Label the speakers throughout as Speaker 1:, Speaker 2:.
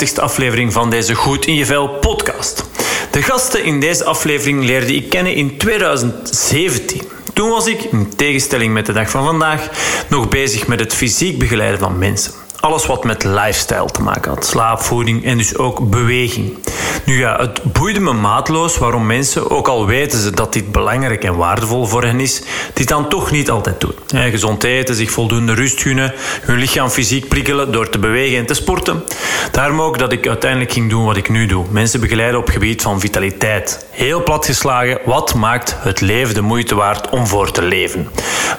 Speaker 1: je welkom bij de 53ste aflevering van deze Goed in je Vel podcast. De gasten in deze aflevering leerde ik kennen in 2017. Toen was ik, in tegenstelling met de dag van vandaag, nog bezig met het fysiek begeleiden van mensen. Alles wat met lifestyle te maken had. Slaap, voeding en dus ook beweging. Nu ja, het boeide me maatloos waarom mensen, ook al weten ze dat dit belangrijk en waardevol voor hen is, dit dan toch niet altijd doen. gezond eten, zich voldoende rust gunnen, hun lichaam fysiek prikkelen door te bewegen en te sporten. Daarom ook dat ik uiteindelijk ging doen wat ik nu doe. Mensen begeleiden op gebied van vitaliteit. Heel plat geslagen, wat maakt het leven de moeite waard om voor te leven?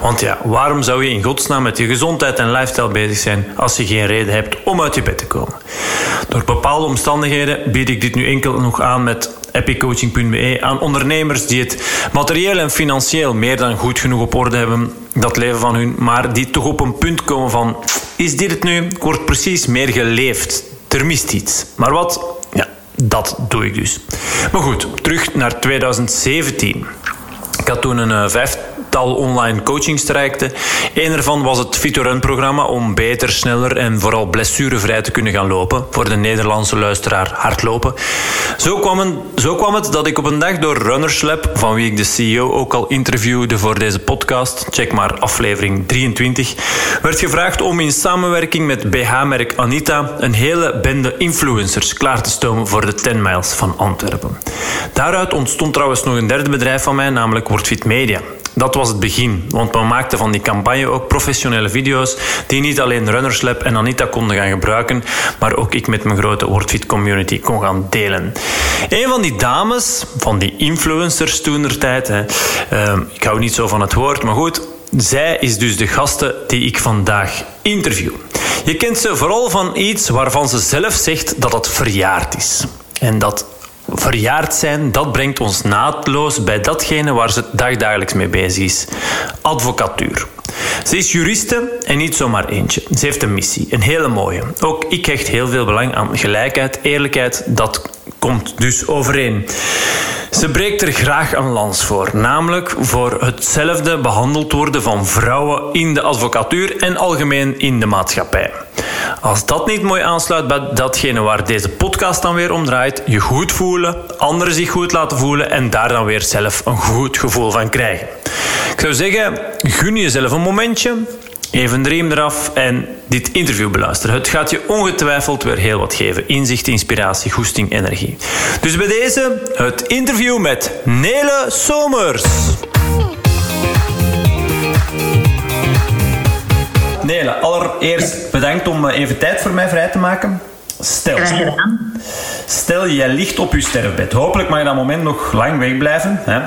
Speaker 1: Want ja, waarom zou je in godsnaam met je gezondheid en lifestyle bezig zijn als je geen reden hebt om uit je bed te komen? Door bepaalde omstandigheden bied ik dit nu enkel nog aan met epiccoaching.be aan ondernemers die het materieel en financieel meer dan goed genoeg op orde hebben, dat leven van hun, maar die toch op een punt komen van is dit het nu? Ik word precies meer geleefd. Er mist iets. Maar wat? Ja, dat doe ik dus. Maar goed, terug naar 2017. Ik had toen een uh, vijf, tal online coachingstrajecten. Eén ervan was het Fitorun-programma om beter, sneller en vooral blessurevrij te kunnen gaan lopen. Voor de Nederlandse luisteraar hardlopen. Zo kwam, zo kwam het dat ik op een dag door Runners Lab, van wie ik de CEO ook al interviewde voor deze podcast, check maar aflevering 23, werd gevraagd om in samenwerking met BH-merk Anita een hele bende influencers klaar te stomen voor de 10 miles van Antwerpen. Daaruit ontstond trouwens nog een derde bedrijf van mij, namelijk WordFit Media. Dat was het begin, want we maakten van die campagne ook professionele video's die niet alleen Runners Lab en Anita konden gaan gebruiken, maar ook ik met mijn grote WordFit community kon gaan delen. Een van die dames, van die influencers toen tijd, uh, ik hou niet zo van het woord, maar goed, zij is dus de gasten die ik vandaag interview. Je kent ze vooral van iets waarvan ze zelf zegt dat het verjaard is. En dat verjaard zijn, dat brengt ons naadloos bij datgene waar ze dagdagelijks mee bezig is. Advocatuur. Ze is juriste en niet zomaar eentje. Ze heeft een missie, een hele mooie. Ook ik hecht heel veel belang aan gelijkheid, eerlijkheid. Dat komt dus overeen. Ze breekt er graag een lans voor, namelijk voor hetzelfde behandeld worden van vrouwen in de advocatuur en algemeen in de maatschappij. Als dat niet mooi aansluit bij datgene waar deze podcast dan weer om draait, je goed voelen, anderen zich goed laten voelen en daar dan weer zelf een goed gevoel van krijgen. Ik zou zeggen, gun jezelf een momentje, even de riem eraf en dit interview beluisteren. Het gaat je ongetwijfeld weer heel wat geven. Inzicht, inspiratie, goesting, energie. Dus bij deze het interview met Nele Somers. Nele, allereerst bedankt om eh, even tijd voor mij vrij te maken. Stel, stel, jij ligt op je sterfbed. Hopelijk mag je dat moment nog lang wegblijven. Hè?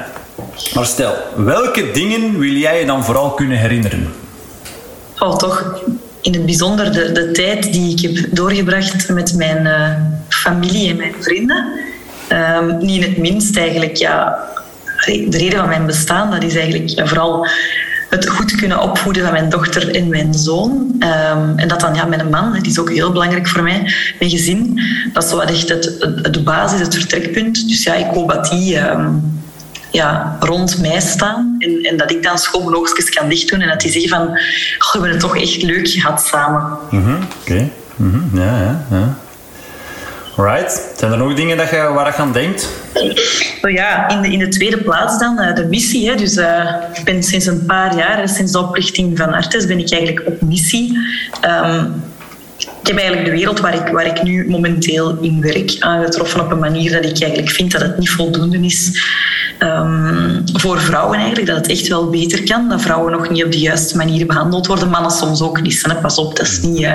Speaker 1: Maar stel, welke dingen wil jij je dan vooral kunnen herinneren?
Speaker 2: Oh, toch in het bijzonder de, de tijd die ik heb doorgebracht met mijn uh, familie en mijn vrienden. Um, niet in het minst eigenlijk, ja, de reden van mijn bestaan, dat is eigenlijk vooral het goed kunnen opvoeden van mijn dochter en mijn zoon. Um, en dat dan ja, met een man, dat is ook heel belangrijk voor mij. Mijn gezin, dat is zo echt het, het, de basis, het vertrekpunt. Dus ja, ik hoop dat die um, ja, rond mij staan. En, en dat ik dan schoon mijn oogstjes kan dichtdoen. En dat die zeggen van, oh, we hebben het toch echt leuk gehad samen.
Speaker 1: Mm -hmm, Oké, okay. mm -hmm. ja, ja, ja. Right. Zijn er nog dingen dat je, waar je aan denkt?
Speaker 2: Oh ja, in de, in de tweede plaats dan uh, de missie. Hè. Dus uh, ik ben sinds een paar jaar, sinds de oprichting van Artes, ben ik eigenlijk op missie. Um, ik heb eigenlijk de wereld waar ik, waar ik nu momenteel in werk aangetroffen op een manier dat ik eigenlijk vind dat het niet voldoende is um, voor vrouwen eigenlijk. Dat het echt wel beter kan. Dat vrouwen nog niet op de juiste manier behandeld worden. Mannen soms ook niet. Hè. Pas op, dat is, niet,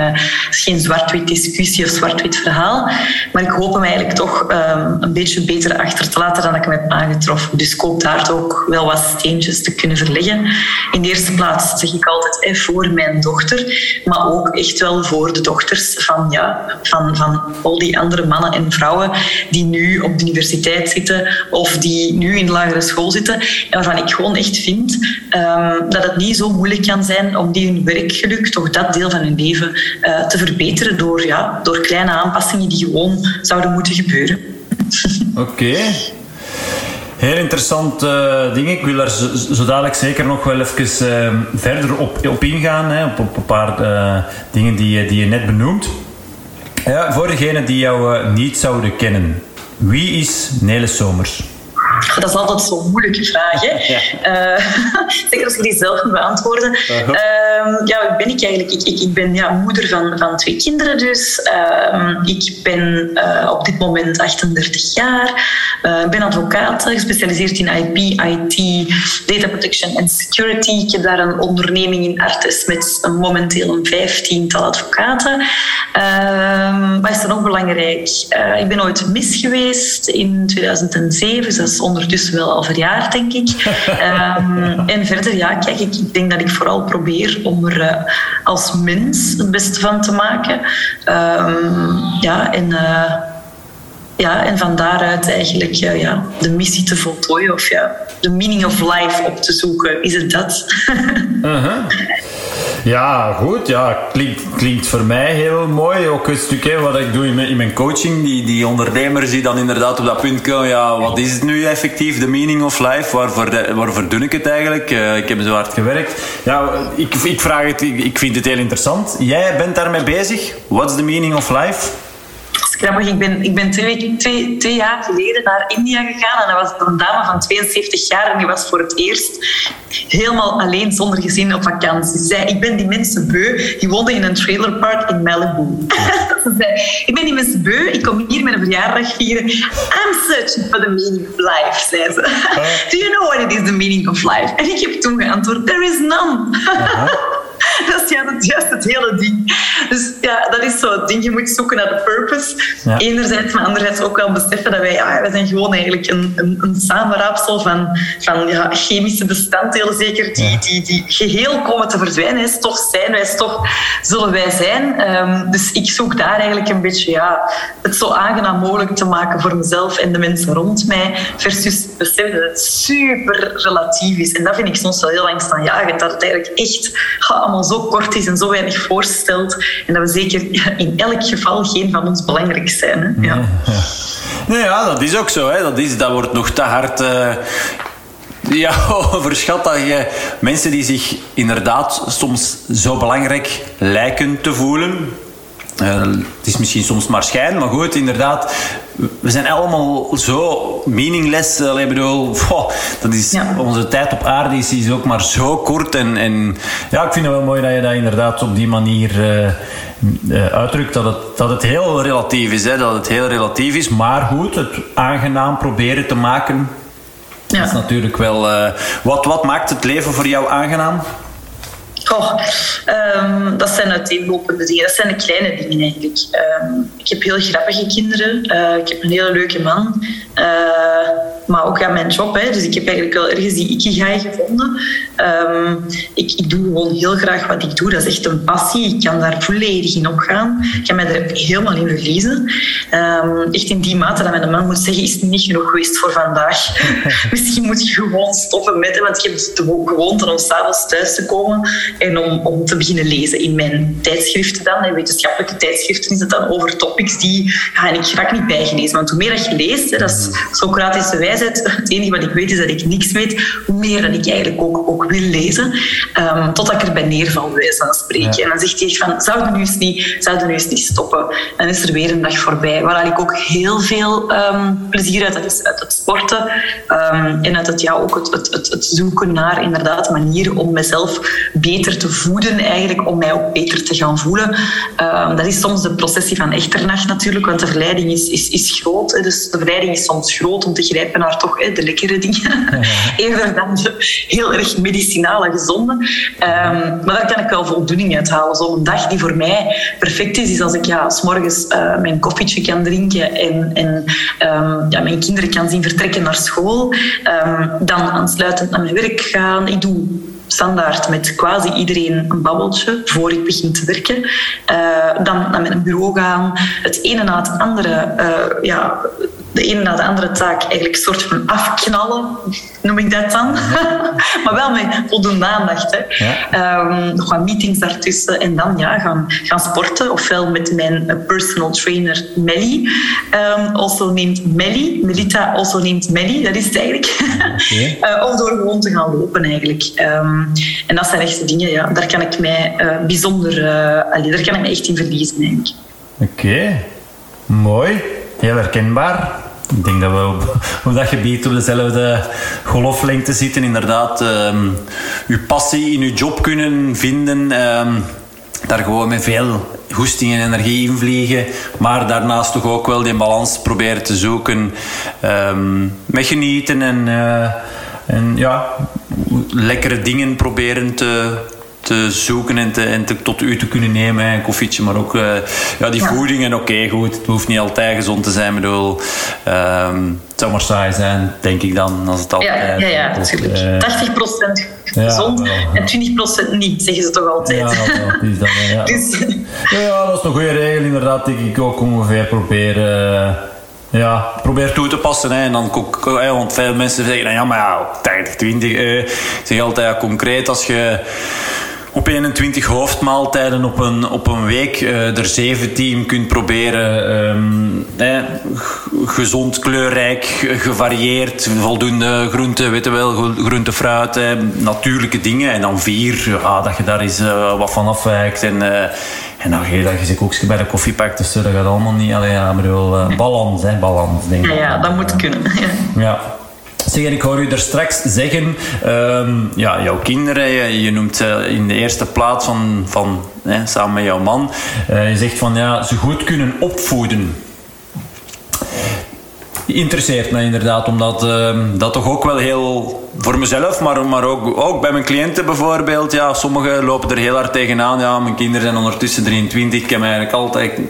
Speaker 2: is geen zwart-wit discussie of zwart-wit verhaal. Maar ik hoop hem eigenlijk toch um, een beetje beter achter te laten dan ik hem heb aangetroffen. Dus ik hoop daar ook wel wat steentjes te kunnen verleggen. In de eerste plaats zeg ik altijd eh, voor mijn dochter. Maar ook echt wel voor de dochters van, ja, van, van al die andere mannen en vrouwen die nu op de universiteit zitten of die nu in lagere school zitten. En waarvan ik gewoon echt vind um, dat het niet zo moeilijk kan zijn om die hun werkgeluk, toch dat deel van hun leven, uh, te verbeteren door, ja, door kleine aanpassingen die gewoon zouden moeten gebeuren.
Speaker 1: Oké. Heel interessant uh, ding. Ik wil er zo, dadelijk zeker nog wel even uh, verder op, op ingaan. Hè, op, een paar uh, dingen die, die je net benoemt. Voor degenen die jou uh, niet zouden kennen, wie is Nele Somers?
Speaker 2: Dat is altijd zo'n moeilijke vraag. Hè? Ja. Uh, zeker als je die zelf moet beantwoorden. Uh -huh. uh, ja, wie ben ik eigenlijk? Ik, ik, ik ben ja, moeder van, van twee kinderen dus. Ehm, ik ben eh, op dit moment 38 jaar. Eh, ik ben advocaat, gespecialiseerd in IP, IT, data protection en security. Ik heb daar een onderneming in Artes met momenteel een vijftiental advocaten. Ehm, wat is er nog belangrijk? Eh, ik ben ooit mis geweest in 2007, dus dat is ondertussen wel al verjaard, denk ik. um, en verder, ja, kijk, ik, ik, denk dat ik vooral probeer om er uh, als mens het beste van te maken. Um, ja, en... Uh, ja, en van daaruit eigenlijk uh, ja, de missie te voltooien of ja, de meaning of life op te zoeken. Is het dat?
Speaker 1: -huh. Ja, goed. Ja, klinkt, klinkt voor mij heel mooi. Ook een stukje wat ik doe in mijn, in mijn coaching. Die, die ondernemers die dan inderdaad op dat punt komen. Ja, wat is het nu effectief? De meaning of life? Waarvoor, waarvoor doe ik het eigenlijk? Uh, ik heb zo hard gewerkt. Ja, ik, ik vraag het. Ik, ik vind het heel interessant. Jij bent daarmee bezig. What's the meaning of life?
Speaker 2: Grappig. Ik ben, ik ben twee, twee, twee jaar geleden naar India gegaan en dat was een dame van 72 jaar en die was voor het eerst helemaal alleen zonder gezin op vakantie. Ze zei, ik ben die mensen beu. Die woonden in een trailerpark in Malibu. Ze zei, ik ben die mensen beu. Ik kom hier met een verjaardag vieren. I'm searching for the meaning of life, zei ze. Do you know what it is, the meaning of life? En ik heb toen geantwoord, there is none. dat is ja, dat, juist het hele ding. Dus ja, dat is zo het ding. Je moet zoeken naar de purpose. Ja. Enerzijds, maar anderzijds ook wel beseffen dat wij, ja, wij zijn gewoon eigenlijk een, een, een samenraapsel van, van ja, chemische bestanddelen, zeker, die, ja. die, die geheel komen te verdwijnen. Is toch zijn wij, toch zullen wij zijn. Um, dus ik zoek daar eigenlijk een beetje ja, het zo aangenaam mogelijk te maken voor mezelf en de mensen rond mij. Versus beseffen dat het super relatief is. En dat vind ik soms wel heel angstaanjagend. Dat het eigenlijk echt zo kort is en zo weinig voorstelt. En dat we zeker in elk geval geen van ons belangrijk zijn. Hè? Ja.
Speaker 1: Ja. Nee, ja, dat is ook zo. Hè. Dat, is, dat wordt nog te hard uh, ja, overschat. Dat je mensen die zich inderdaad soms zo belangrijk lijken te voelen. Uh, het is misschien soms maar schijn, maar goed, inderdaad. We zijn allemaal zo meaningless. Ik bedoel, dat is, ja. onze tijd op aarde is, is ook maar zo kort. En, en ja, ik vind het wel mooi dat je dat inderdaad op die manier uh, uh, uitdrukt. Dat het, dat het heel relatief is. Hè, dat het heel relatief is. Maar goed, het aangenaam proberen te maken. Ja. Dat is natuurlijk wel... wat, wat maakt het leven voor jou aangenaam?
Speaker 2: Oh, dat zijn uiteenlopende dingen. Dat zijn de kleine dingen eigenlijk. Um, ik heb heel grappige kinderen. Uh, ik heb een hele leuke man. Uh, maar ook aan mijn job. Hè. Dus ik heb eigenlijk wel ergens die ikigai gevonden. Um, ik, ik, doe gewoon heel graag wat ik doe. Dat is echt een passie. Ik kan daar volledig in opgaan. Ik kan mij er helemaal in verliezen. echt in die mate dat mijn man moet zeggen, is het niet genoeg geweest voor vandaag. Misschien moet je gewoon stoppen met, want ik heb de gewoonte om s'avonds thuis te komen en om, om te beginnen lezen in mijn tijdschriften dan. In wetenschappelijke tijdschriften is het dan over topics die ga ik graag niet bijgelezen. Want hoe meer dat je leest, hè, dat is Socratische wijsheid. Het enige wat ik weet is dat ik niks weet. Hoe meer dat ik eigenlijk ook, ook wil lezen. Um, totdat ik erbij neerval, wijze van spreken. Ja. En dan zegt hij van, zou nu eens niet, zou nu eens niet stoppen? En dan is er weer een dag voorbij. Waar ik ook heel veel um, plezier uit, dat is uit het sporten. Um, en uit het, ja, ook het, het, het, het zoeken naar inderdaad manieren om mezelf beter te voeden, eigenlijk, om mij ook beter te gaan voelen. Dat is soms de processie van echternacht natuurlijk, want de verleiding is, is, is groot. Dus de verleiding is soms groot om te grijpen naar toch hè, de lekkere dingen. Ja. Eerder dan de heel erg medicinale, gezonde. Um, maar daar kan ik wel voldoening uit halen. Zo'n dag die voor mij perfect is, is als ik ja, s morgens uh, mijn koffietje kan drinken en, en um, ja, mijn kinderen kan zien vertrekken naar school. dan aansluitend naar mijn werk gaan. Ik doe standaard met quasi iedereen een babbeltje voor ik begin te werken. Uh, dan naar mijn bureau gaan, het ene na het andere, uh, ja, de ene na de andere taak eigenlijk een soort van afknallen, noem ik dat dan. maar wel met voldoende aandacht. Hè. Ja. Um, nog wat meetings daartussen en dan ja, gaan, gaan sporten. Ofwel met mijn personal trainer Melly, um, also named Melly. Melita also named Melly, dat is het eigenlijk. Okay. uh, of door gewoon te gaan lopen eigenlijk. Um, en dat zijn echt de dingen, ja, daar kan ik mij uh, bijzonder, uh, allee, daar kan ik me echt in verliezen eigenlijk.
Speaker 1: Oké, mooi. Heel herkenbaar. Ik denk dat we op, dat gebied op dezelfde golflengte zitten. Inderdaad, um, uw passie in uw job kunnen vinden. Um, daar gewoon met veel goesting en energie in vliegen. Maar daarnaast toch ook wel die balans proberen te zoeken. Um, met genieten en, uh, en ja, lekkere dingen proberen te te zoeken en, te, en te, tot u te kunnen nemen. Een koffietje, maar ook uh, ja, die ja. voeding. En oké, goed, het hoeft niet altijd gezond te zijn. Ik bedoel, um, het zou maar saai zijn, denk ik dan, als het altijd...
Speaker 2: Ja, ja, ja natuurlijk. Uh, 80% gezond ja, en 20% niet, zeggen ze toch altijd. Ja, dat is dat,
Speaker 1: ja. dus, ja, dat is een goede regel, inderdaad, die ik ook ongeveer probeer... Uh, ja, probeer toe te passen. Hè. En dan, want veel mensen zeggen, ja, maar ja, 80, 20. Eh, zeg altijd ja, concreet, als je op 21 hoofdmaaltijden op een, op een week uh, er 17 kunt proberen. Um, eh, gezond, kleurrijk, gevarieerd, voldoende groente, weet je wel, groente, fruit, eh, natuurlijke dingen. En dan vier, ja, dat je daar eens uh, wat van afwijkt. En, uh, en dan je dat je koekje bij de koffiepak dus dat gaat allemaal niet. Alleen, ja, bedoel, balans, hè, balans, denk
Speaker 2: ik. Ja, ja, dat moet kunnen.
Speaker 1: ja. Ik hoor u er straks zeggen, um, ja, jouw kinderen, je, noemt ze in de eerste plaats van, van hè, samen met jouw man, uh, je zegt van ja, ze goed kunnen opvoeden. Interesseert mij inderdaad, omdat uh, dat toch ook wel heel voor mezelf, maar, maar ook, ook bij mijn cliënten bijvoorbeeld. Ja, sommigen lopen er heel hard tegenaan. Ja, mijn kinderen zijn ondertussen 23. Ik heb eigenlijk altijd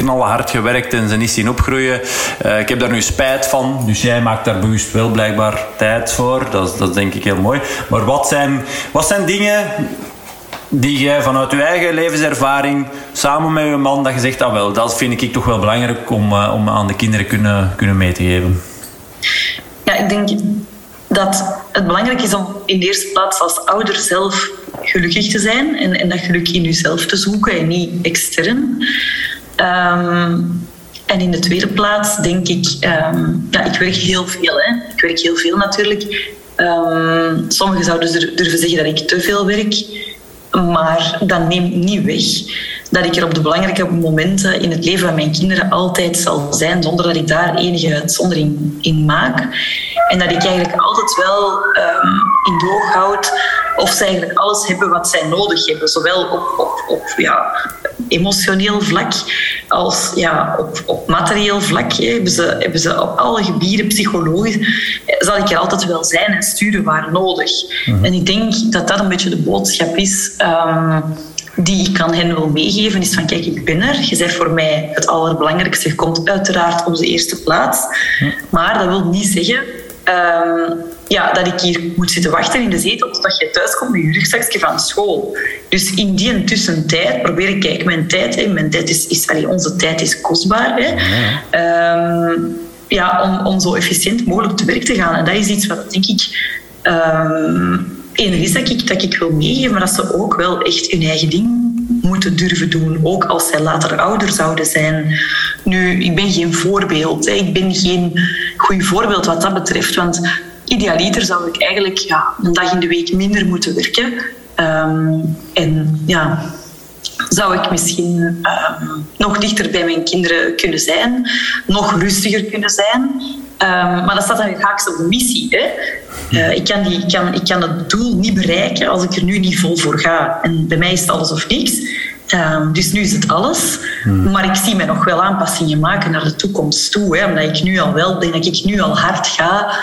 Speaker 1: knalhard gewerkt en ze niet zien opgroeien. Uh, ik heb daar nu spijt van. Dus jij maakt daar bewust wel blijkbaar tijd voor. Dat, dat is denk ik heel mooi. Maar wat zijn, wat zijn dingen die jij vanuit je eigen levenservaring samen met je man dat je zegt, ah wel, dat vind ik toch wel belangrijk om, uh, om aan de kinderen kunnen, kunnen mee te geven?
Speaker 2: Ja, ik denk dat het belangrijk is om in de eerste plaats als ouder zelf gelukkig te zijn en, en dat geluk in jezelf te zoeken en niet extern. Um, en in de tweede plaats denk ik, um, ja, ik werk heel veel. Hè. Ik werk heel veel natuurlijk. Um, sommigen zouden durven zeggen dat ik te veel werk. Maar dat neemt niet weg dat ik er op de belangrijke momenten in het leven van mijn kinderen altijd zal zijn, zonder dat ik daar enige uitzondering in maak. En dat ik eigenlijk altijd wel in doog houd of ze eigenlijk alles hebben wat zij nodig hebben. Zowel op, op, op ja, emotioneel vlak als ja, op, op materieel vlak. Hebben ze, hebben ze op alle gebieden, psychologisch, zal ik er altijd wel zijn en sturen waar nodig. Mhm. En ik denk dat dat een beetje de boodschap is. Um, die ik aan hen wil meegeven, is van kijk, ik ben er. Je bent voor mij het allerbelangrijkste. Je komt uiteraard op de eerste plaats. Maar dat wil niet zeggen um, ja, dat ik hier moet zitten wachten in de zetel totdat je thuis komt met je rugzakje van school. Dus in die tussentijd probeer ik, kijk, mijn tijd, hè, mijn tijd is, is allee, onze tijd is kostbaar. Hè, um, ja, om, om zo efficiënt mogelijk te werk te gaan. En dat is iets wat, denk ik, um, enig is dat ik, dat ik wil meegeven, maar dat ze ook wel echt hun eigen ding moeten durven doen, ook als zij later ouder zouden zijn. Nu, ik ben geen voorbeeld. Hè. Ik ben geen goed voorbeeld wat dat betreft, want idealiter zou ik eigenlijk ja, een dag in de week minder moeten werken. Um, en ja, zou ik misschien um, nog dichter bij mijn kinderen kunnen zijn, nog rustiger kunnen zijn. Um, maar dat staat dan haaks op de missie. Hè? Uh, ik, kan die, ik, kan, ik kan het doel niet bereiken als ik er nu niet vol voor ga. En bij mij is het alles of niks. Um, dus nu is het alles. Hmm. Maar ik zie mij nog wel aanpassingen maken naar de toekomst toe. Hè? Omdat ik nu al wel, denk dat ik nu al hard ga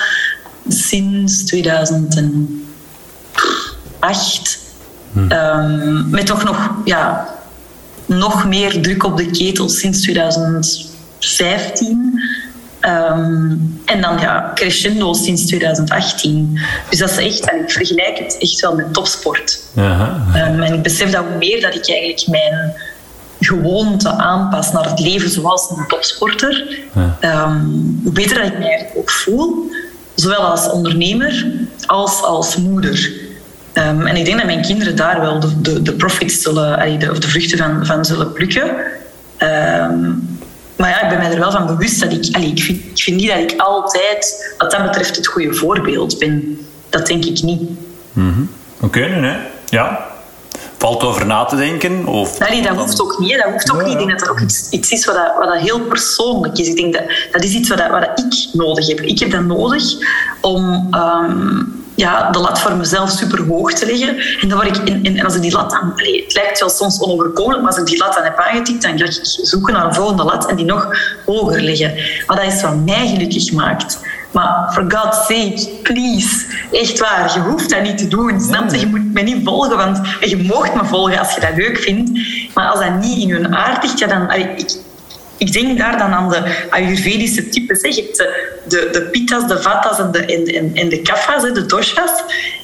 Speaker 2: sinds 2008. Hmm. Um, met toch nog, ja, nog meer druk op de ketel sinds 2015. Um, en dan ja, crescendo sinds 2018. Dus dat is echt, en ik vergelijk het echt wel met topsport. Um, en ik besef dat hoe meer dat ik eigenlijk mijn gewoonte aanpas naar het leven zoals een topsporter, um, hoe beter dat ik mij ook voel. Zowel als ondernemer als als moeder. en ik denk dat mijn kinderen daar wel de, de, de profits zullen, de, of de vruchten van, van zullen plukken. Maar ja, ik ben mij er wel van bewust dat ik... Allee, ik, vind, ik vind niet dat ik altijd, wat dat betreft, het goede voorbeeld ben. Dat denk ik niet.
Speaker 1: -hmm. Oké, okay, nee, Ja. Valt over na te denken? Of...
Speaker 2: Nee, dat hoeft ook niet. Dat hoeft ook niet. Ik denk dat dat ook iets, iets is wat, dat, wat dat heel persoonlijk is. Ik denk dat dat is iets wat, dat, wat dat ik nodig heb. Ik heb dat nodig om... Ehm, ja, de lat voor mezelf super hoog te leggen. En, dan word ik, en, en als ik die lat dan... het lijkt wel soms onoverkomelijk, maar als ik die lat dan heb aangetikt, dan ga ik zoeken naar een volgende lat en die nog hoger leggen. Maar dat is wat mij gelukkig maakt. Maar for God's sake, please. Echt waar, je hoeft dat niet te doen. Snap je? Je moet me niet volgen, want je mocht me volgen als je dat leuk vindt. Maar als dat niet in hun aard ligt, ja, dan... Ik, ik denk daar dan aan de Ayurvedische types. Je hebt de, de, de pitas, de vatas en de, en, en de kafa's, de doshas.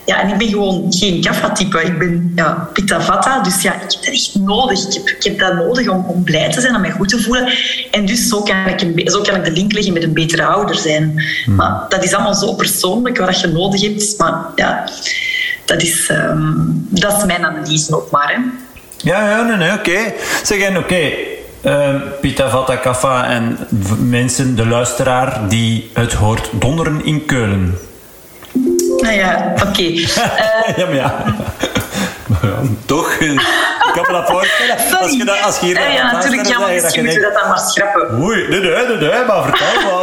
Speaker 2: Ja, en ik ben gewoon geen kapha-type. Ik ben ja, pitta-vata. Dus ja, ik heb dat echt nodig. Ik heb, ik heb dat nodig om, om blij te zijn, om mij goed te voelen. En dus zo kan ik, een, zo kan ik de link leggen met een betere ouder zijn. Hmm. Maar dat is allemaal zo persoonlijk, wat je nodig hebt. Maar ja, dat is, um, dat is mijn analyse ook maar. Hè.
Speaker 1: Ja, ja, nee, nee, oké. Zeg, oké, uh, Pita Vata Kafa en mensen, de luisteraar, die het hoort donderen in Keulen.
Speaker 2: Nou ja, oké. Okay.
Speaker 1: Uh, ja, maar ja. Toch? Ik kan me dat voorstellen. Als je, dat, als je hier
Speaker 2: ja, ja, natuurlijk. Ja, maar misschien moeten we dat dan maar schrappen.
Speaker 1: Oei, nee, nee, nee, nee maar vertel.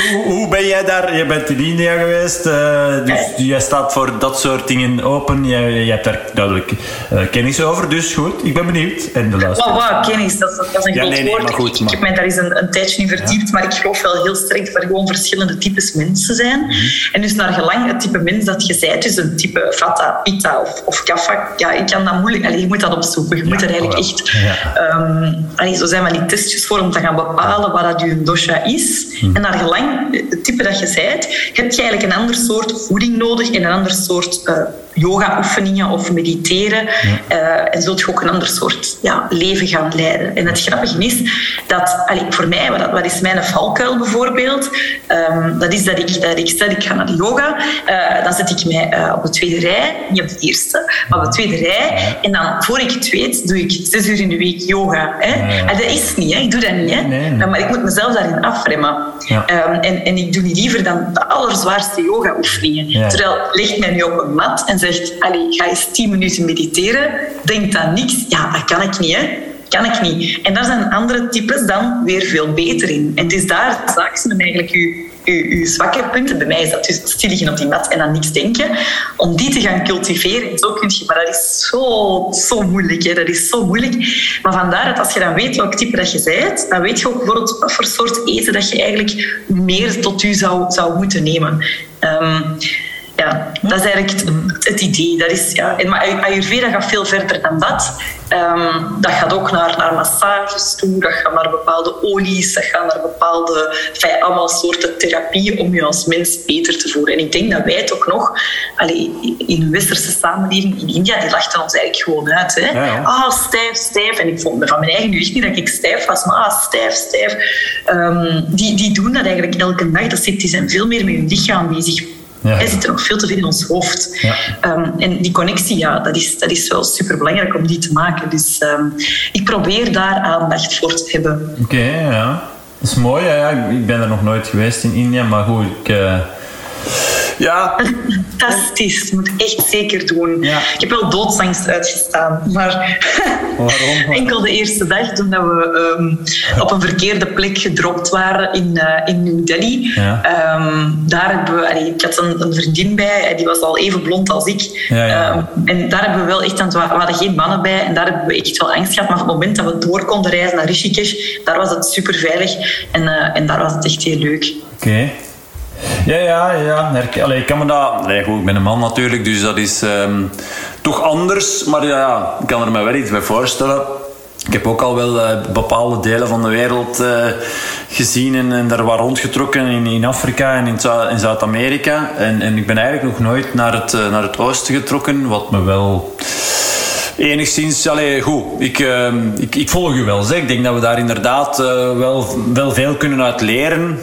Speaker 1: hoe, hoe, ben jij daar? Je bent in India geweest. Uh, dus jij staat voor dat soort dingen open. Je, je hebt daar duidelijk uh, kennis over. Dus goed, ik ben benieuwd. En de luisteraar.
Speaker 2: Wow, wow, kennis. Dat, dat is een ja, groot nee, nee, woord. Goed, ik, ik, heb mij daar eens een, een tijdje in verdiept. Ja. Maar ik geloof wel heel sterk dat er gewoon verschillende types mensen zijn. Mm -hmm. En dus naar gelang het type mens dat je bent, dus een type Vata, Pitta of, of Kapha, ja, ik kan dat moeilijk... Allee, je moet dat opzoeken. Je moet er eigenlijk echt... Um, allee, zo zijn van die testjes voor om te gaan bepalen wat dat je dosha is. Hm. En naar gelang het type dat je zijt, heb je eigenlijk een ander soort voeding nodig en een ander soort uh, yoga-oefeningen of mediteren. Ja. Uh, en zult je ook een ander soort ja, leven gaan leiden. En het grappige is dat, allee, voor mij, wat, wat is mijn valkuil bijvoorbeeld? Um, dat is dat ik, dat ik stel, ik ga naar de yoga, uh, dan zet ik mij op de tweede rij, niet op de eerste, maar op de tweede rij. En dan, voor ik het weet, doe ik zes uur in de week yoga. Hè? En dat is niet, hè? ik doe dat niet. Hè? Nee, nee. Maar ik moet mezelf daarin afremmen. Ja. Um, en, en ik doe niet liever dan de allerzwaarste yoga-oefeningen. Ja. Terwijl, legt mij nu op een mat en zegt, Allee, ga eens tien minuten mediteren, denk dan niks. Ja, dat kan ik niet, hè. Kan ik niet. En daar zijn andere types dan weer veel beter in. En het is daar zaak ze eigenlijk uw, uw, zwakke punten. Bij mij is dat dus stil liggen op die mat en aan niks denken. Om die te gaan cultiveren. En zo kun je, maar dat is zo, zo moeilijk. Hè. Dat is zo moeilijk. Maar vandaar dat als je dan weet welk type dat je bent, dan weet je ook bijvoorbeeld wat voor soort eten dat je eigenlijk meer tot u zou, zou moeten nemen. Um, ja, dat is eigenlijk het, het, idee. Dat is, ja. En, maar Ayurveda gaat veel verder dan dat. Um, dat gaat ook naar, naar massages toe, dat gaat naar bepaalde olies, dat gaat naar bepaalde, enfin, allemaal soorten therapie om je als mens beter te voelen. En ik denk dat wij toch nog, allee, in een westerse samenleving, in India, die lachten ons eigenlijk gewoon uit. Hè? Ja, ja. Ah, stijf, stijf. En ik vond van mijn eigen nu echt niet dat ik stijf was, maar ah, stijf, stijf. Um, die, die doen dat eigenlijk elke dag. Dat zit, die zijn veel meer met hun lichaam bezig ja. Hij zit er nog veel te veel in ons hoofd. Ja. Um, en die connectie, ja, dat is, dat is wel super belangrijk om die te maken. Dus um, ik probeer daar aandacht voor te hebben.
Speaker 1: Oké, okay, ja. Dat is mooi. Ja. Ik ben er nog nooit geweest in India, maar goed, ik. Uh ja.
Speaker 2: Fantastisch. Dat moet echt zeker doen. Ja. Ik heb wel doodsangst uitgestaan. Maar Waarom? enkel de eerste dag toen dat we um, op een verkeerde plek gedropt waren in, uh, in New Delhi. Ja. Um, daar hebben we, allee, ik had een, een, vriendin bij, die was al even blond als ik. Ja, um, en daar hebben we wel echt, aan, we hadden geen mannen bij en daar hebben we echt wel angst gehad. Maar op het moment dat we door konden reizen naar Rishikesh, daar was het super veilig en, uh, en daar was het echt heel leuk.
Speaker 1: Oké. Okay. Ja, ja, ja. Allee, ik kan me dat... Nee, goed, ik ben een man natuurlijk, dus dat is um, toch anders. Maar ja, ik kan er me wel iets bij voorstellen. Ik heb ook al wel uh, bepaalde delen van de wereld uh, gezien en, en, daar waar rondgetrokken in, in Afrika en in, in Zuid-Amerika. En, en ik ben eigenlijk nog nooit naar het, uh, naar het oosten getrokken, wat me wel enigszins, allee, goed, ik, uh, ik, ik, volg u wel. Zeg. Ik denk dat we daar inderdaad wel, wel veel kunnen uit leren.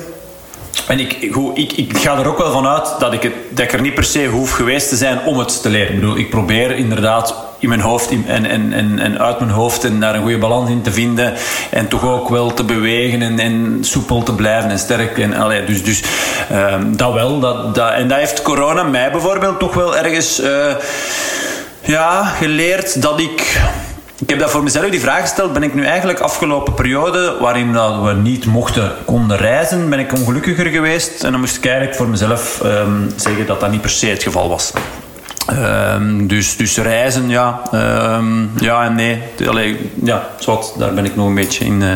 Speaker 1: En ik, ik, ik ga er ook wel van uit dat ik, het, dat ik er niet per se hoef geweest te zijn om het te leren. Ik, bedoel, ik probeer inderdaad in mijn hoofd in, en, en, en, uit mijn hoofd en daar een goede balans in te vinden. En toch ook wel te bewegen en, soepel te blijven en sterk. En, dus dus um, dat wel. Dat, dat, en dat heeft corona mij bijvoorbeeld toch wel ergens. Uh, Ja, geleerd dat ik ik heb dat voor mezelf die vraag gesteld. Ben ik nu eigenlijk afgelopen periode waarin dat we niet mochten konden reizen, ben ik ongelukkiger geweest. En dan moest ik eigenlijk voor mezelf um, zeggen dat dat niet per se het geval was. Um, dus, dus reizen, ja, um, ja en nee. Allee, ja, zwart, daar ben ik nog een beetje in, uh,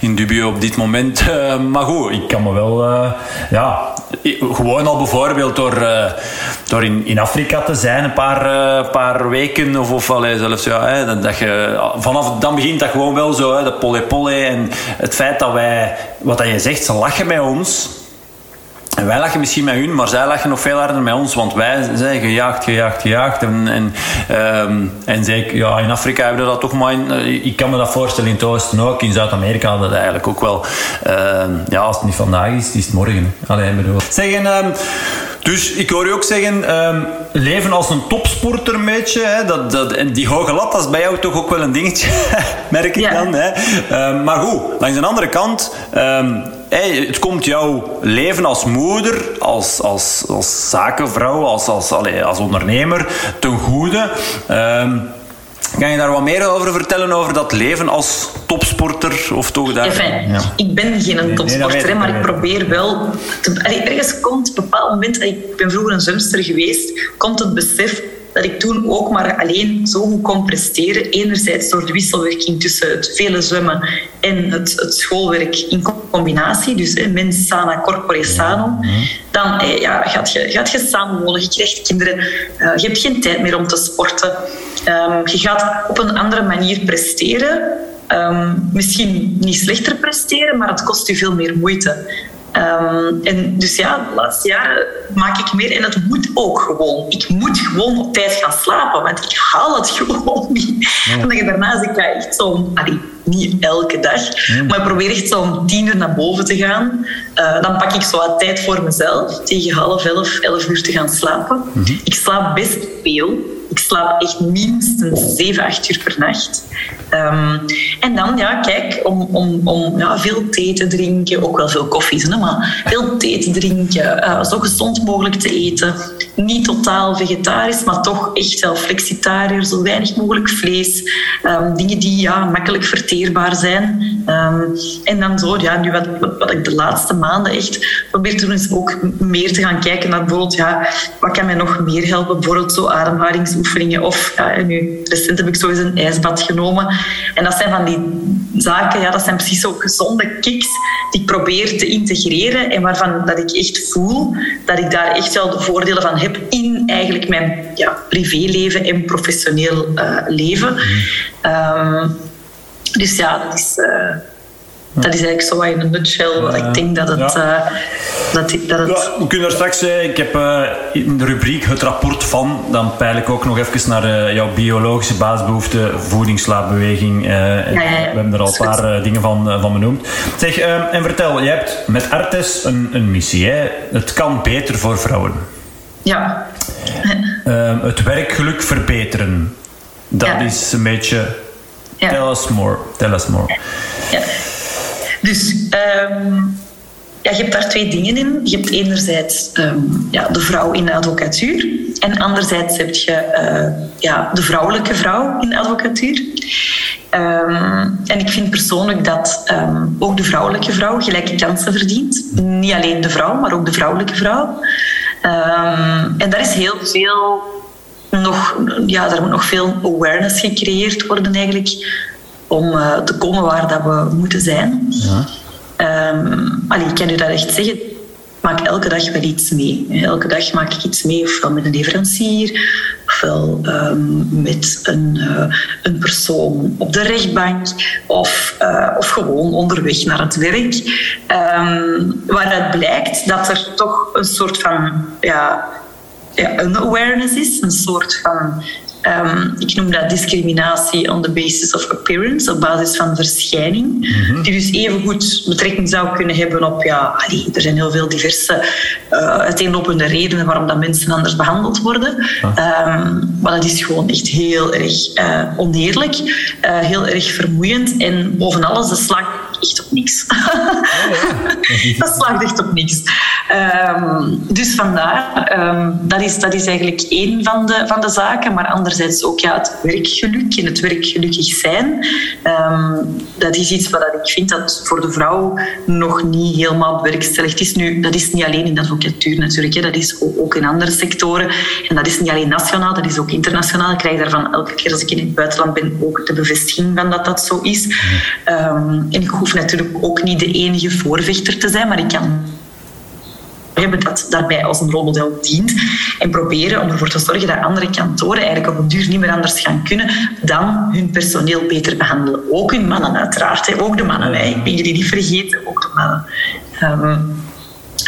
Speaker 1: in dubio op dit moment. Uh, maar goed, ik kan me wel, uh, ja, gewoon al bijvoorbeeld door, door in, in Afrika te zijn, een paar, paar weken of, of zelfs, ja, hè, dat je, vanaf dan begint dat gewoon wel zo, hè, de polle polle en het feit dat wij, wat dat je zegt, ze lachen met ons. En wij lachen misschien met hun, maar zij lachen nog veel harder met ons, want wij zijn gejaagd, gejaagd, gejaagd. En, en, um, en zeker, ja, in Afrika hebben we dat toch maar. In, uh, ik kan me dat voorstellen in het Oosten ook. In Zuid-Amerika dat eigenlijk ook wel. Uh, ja, als het niet vandaag is, is het morgen. Alleen bedoel. Zeggen. Um, dus ik hoor je ook zeggen, um, leven als een topsporter een beetje. Hè, dat, dat, en die hoge lat, dat is bij jou toch ook wel een dingetje, merk ik ja. dan. Hè. Um, maar goed, langs de andere kant, um, hey, het komt jouw leven als moeder, als, als, als zakenvrouw, als, als, allez, als ondernemer ten goede. Kan je daar wat meer over vertellen, over dat leven als topsporter? Of toch daar?
Speaker 2: Enfin, ja. Ik ben geen nee, topsporter, nee, maar ik probeer wel... Te, ergens komt op een bepaald moment... Ik ben vroeger een zwemster geweest. Komt het besef dat ik toen ook maar alleen zo goed kon presteren. Enerzijds door de wisselwerking tussen het vele zwemmen en het, het schoolwerk in combinatie. Dus hè, mens sana, corpore sano. Dan ja, gaat, je, gaat je samenwonen, je krijgt kinderen. Uh, je hebt geen tijd meer om te sporten. Um, je gaat op een andere manier presteren. Um, misschien niet slechter presteren, maar het kost je veel meer moeite. Um, en dus ja, de laatste jaren maak ik meer en het moet ook gewoon. Ik moet gewoon op tijd gaan slapen, want ik haal het gewoon niet. Ja. Omdat je daarna zit ik echt zo, niet elke dag, ja. maar ik probeer echt zo om tien uur naar boven te gaan. Uh, dan pak ik zo wat tijd voor mezelf, tegen half elf, elf uur te gaan slapen. Mm -hmm. Ik slaap best veel. Ik slaap echt minstens 7, 8 uur per nacht. Um, en dan, ja, kijk, om, om, om ja, veel thee te drinken, ook wel veel koffie, hè, maar veel thee te drinken, uh, zo gezond mogelijk te eten. Niet totaal vegetarisch, maar toch echt wel flexitariër, zo weinig mogelijk vlees. Um, dingen die ja, makkelijk verteerbaar zijn. Um, en dan zo, ja, nu wat, wat, ik de laatste maanden echt probeer te doen, is ook meer te gaan kijken naar bijvoorbeeld, ja, wat kan mij nog meer helpen? Bijvoorbeeld zo Of ja, nu, recent heb ik zo eens een ijsbad genomen. En dat zijn van die zaken, ja, dat zijn precies zo gezonde kicks die ik probeer te integreren en waarvan dat ik echt voel dat ik daar echt wel de voordelen van heb in eigenlijk mijn ja, privéleven en professioneel uh, leven. Mm. Um, dus ja, dat is... Uh, dat is eigenlijk zo in een nutshell ik denk dat het... Ja. Uh, dat, dat het...
Speaker 1: Ja, we kunnen er straks... Uh, ik heb uh, in de rubriek het rapport van... Dan peil ik ook nog even naar jouw biologische basisbehoeften... voeding, slaapbeweging. Ja, we hebben er al een paar dingen van, van benoemd. Zeg, en vertel, je hebt met Artes een, een missie. Hè? Het kan beter voor vrouwen.
Speaker 2: Ja.
Speaker 1: het werkgeluk verbeteren. Dat ja. is een beetje... Tell us more. Tell us more.
Speaker 2: Ja. Dus um, ja, je hebt daar twee dingen in. Je hebt enerzijds um, ja, de vrouw in de advocatuur. En anderzijds heb je uh, ja, de vrouwelijke vrouw in de advocatuur. Um, en ik vind persoonlijk dat ook de vrouwelijke vrouw gelijke kansen verdient. Niet alleen de vrouw, maar ook de vrouwelijke vrouw. en daar is heel veel nog, ja, daar moet nog veel awareness gecreëerd worden eigenlijk om uh, te komen waar dat we moeten zijn. Ja. Um, allee, ik kan u dat echt zeggen. Ik maak elke dag wel iets mee. Elke dag maak ik iets mee, ofwel met een leverancier, ofwel um, met een, uh, een persoon op de rechtbank, of, uh, of gewoon onderweg naar het werk. Um, waaruit blijkt dat er toch een soort van ja, ja, een awareness is, een soort van Um, ik noem dat discriminatie on the basis of appearance, op basis van verschijning. Mm-hmm. Die dus even goed betrekking zou kunnen hebben op, ja, allee, er zijn heel veel diverse uh, uiteenlopende redenen waarom dat mensen anders behandeld worden. Ah. Um, maar dat is gewoon echt heel erg uh, oneerlijk, uh, heel erg vermoeiend en boven alles de slag echt op niks. dat slaagt echt op niks. Ehm, dus vandaar, ehm, dat, is, dat is eigenlijk één van de, van de zaken. Maar anderzijds ook ja, het werkgeluk en het werkgelukkig zijn. Ehm, dat is iets wat ik vind dat voor de vrouw nog niet helemaal bewerkstelligd is. Nu, dat is niet alleen in de advocatuur natuurlijk. Hè. Dat is ook in andere sectoren. En dat is niet alleen nationaal, dat is ook internationaal. Ik krijg daarvan elke keer als ik in het buitenland ben ook de bevestiging van dat dat zo is. en ik hoef natuurlijk ook niet de enige voorvechter te zijn, maar ik kan hebben dat daarbij als een rolmodel dient. En proberen om ervoor te zorgen dat andere kantoren eigenlijk op een duur niet meer anders gaan kunnen dan hun personeel beter behandelen. Ook hun mannen uiteraard, ook de mannen. Ik ben jullie niet vergeten, ook de mannen. Um,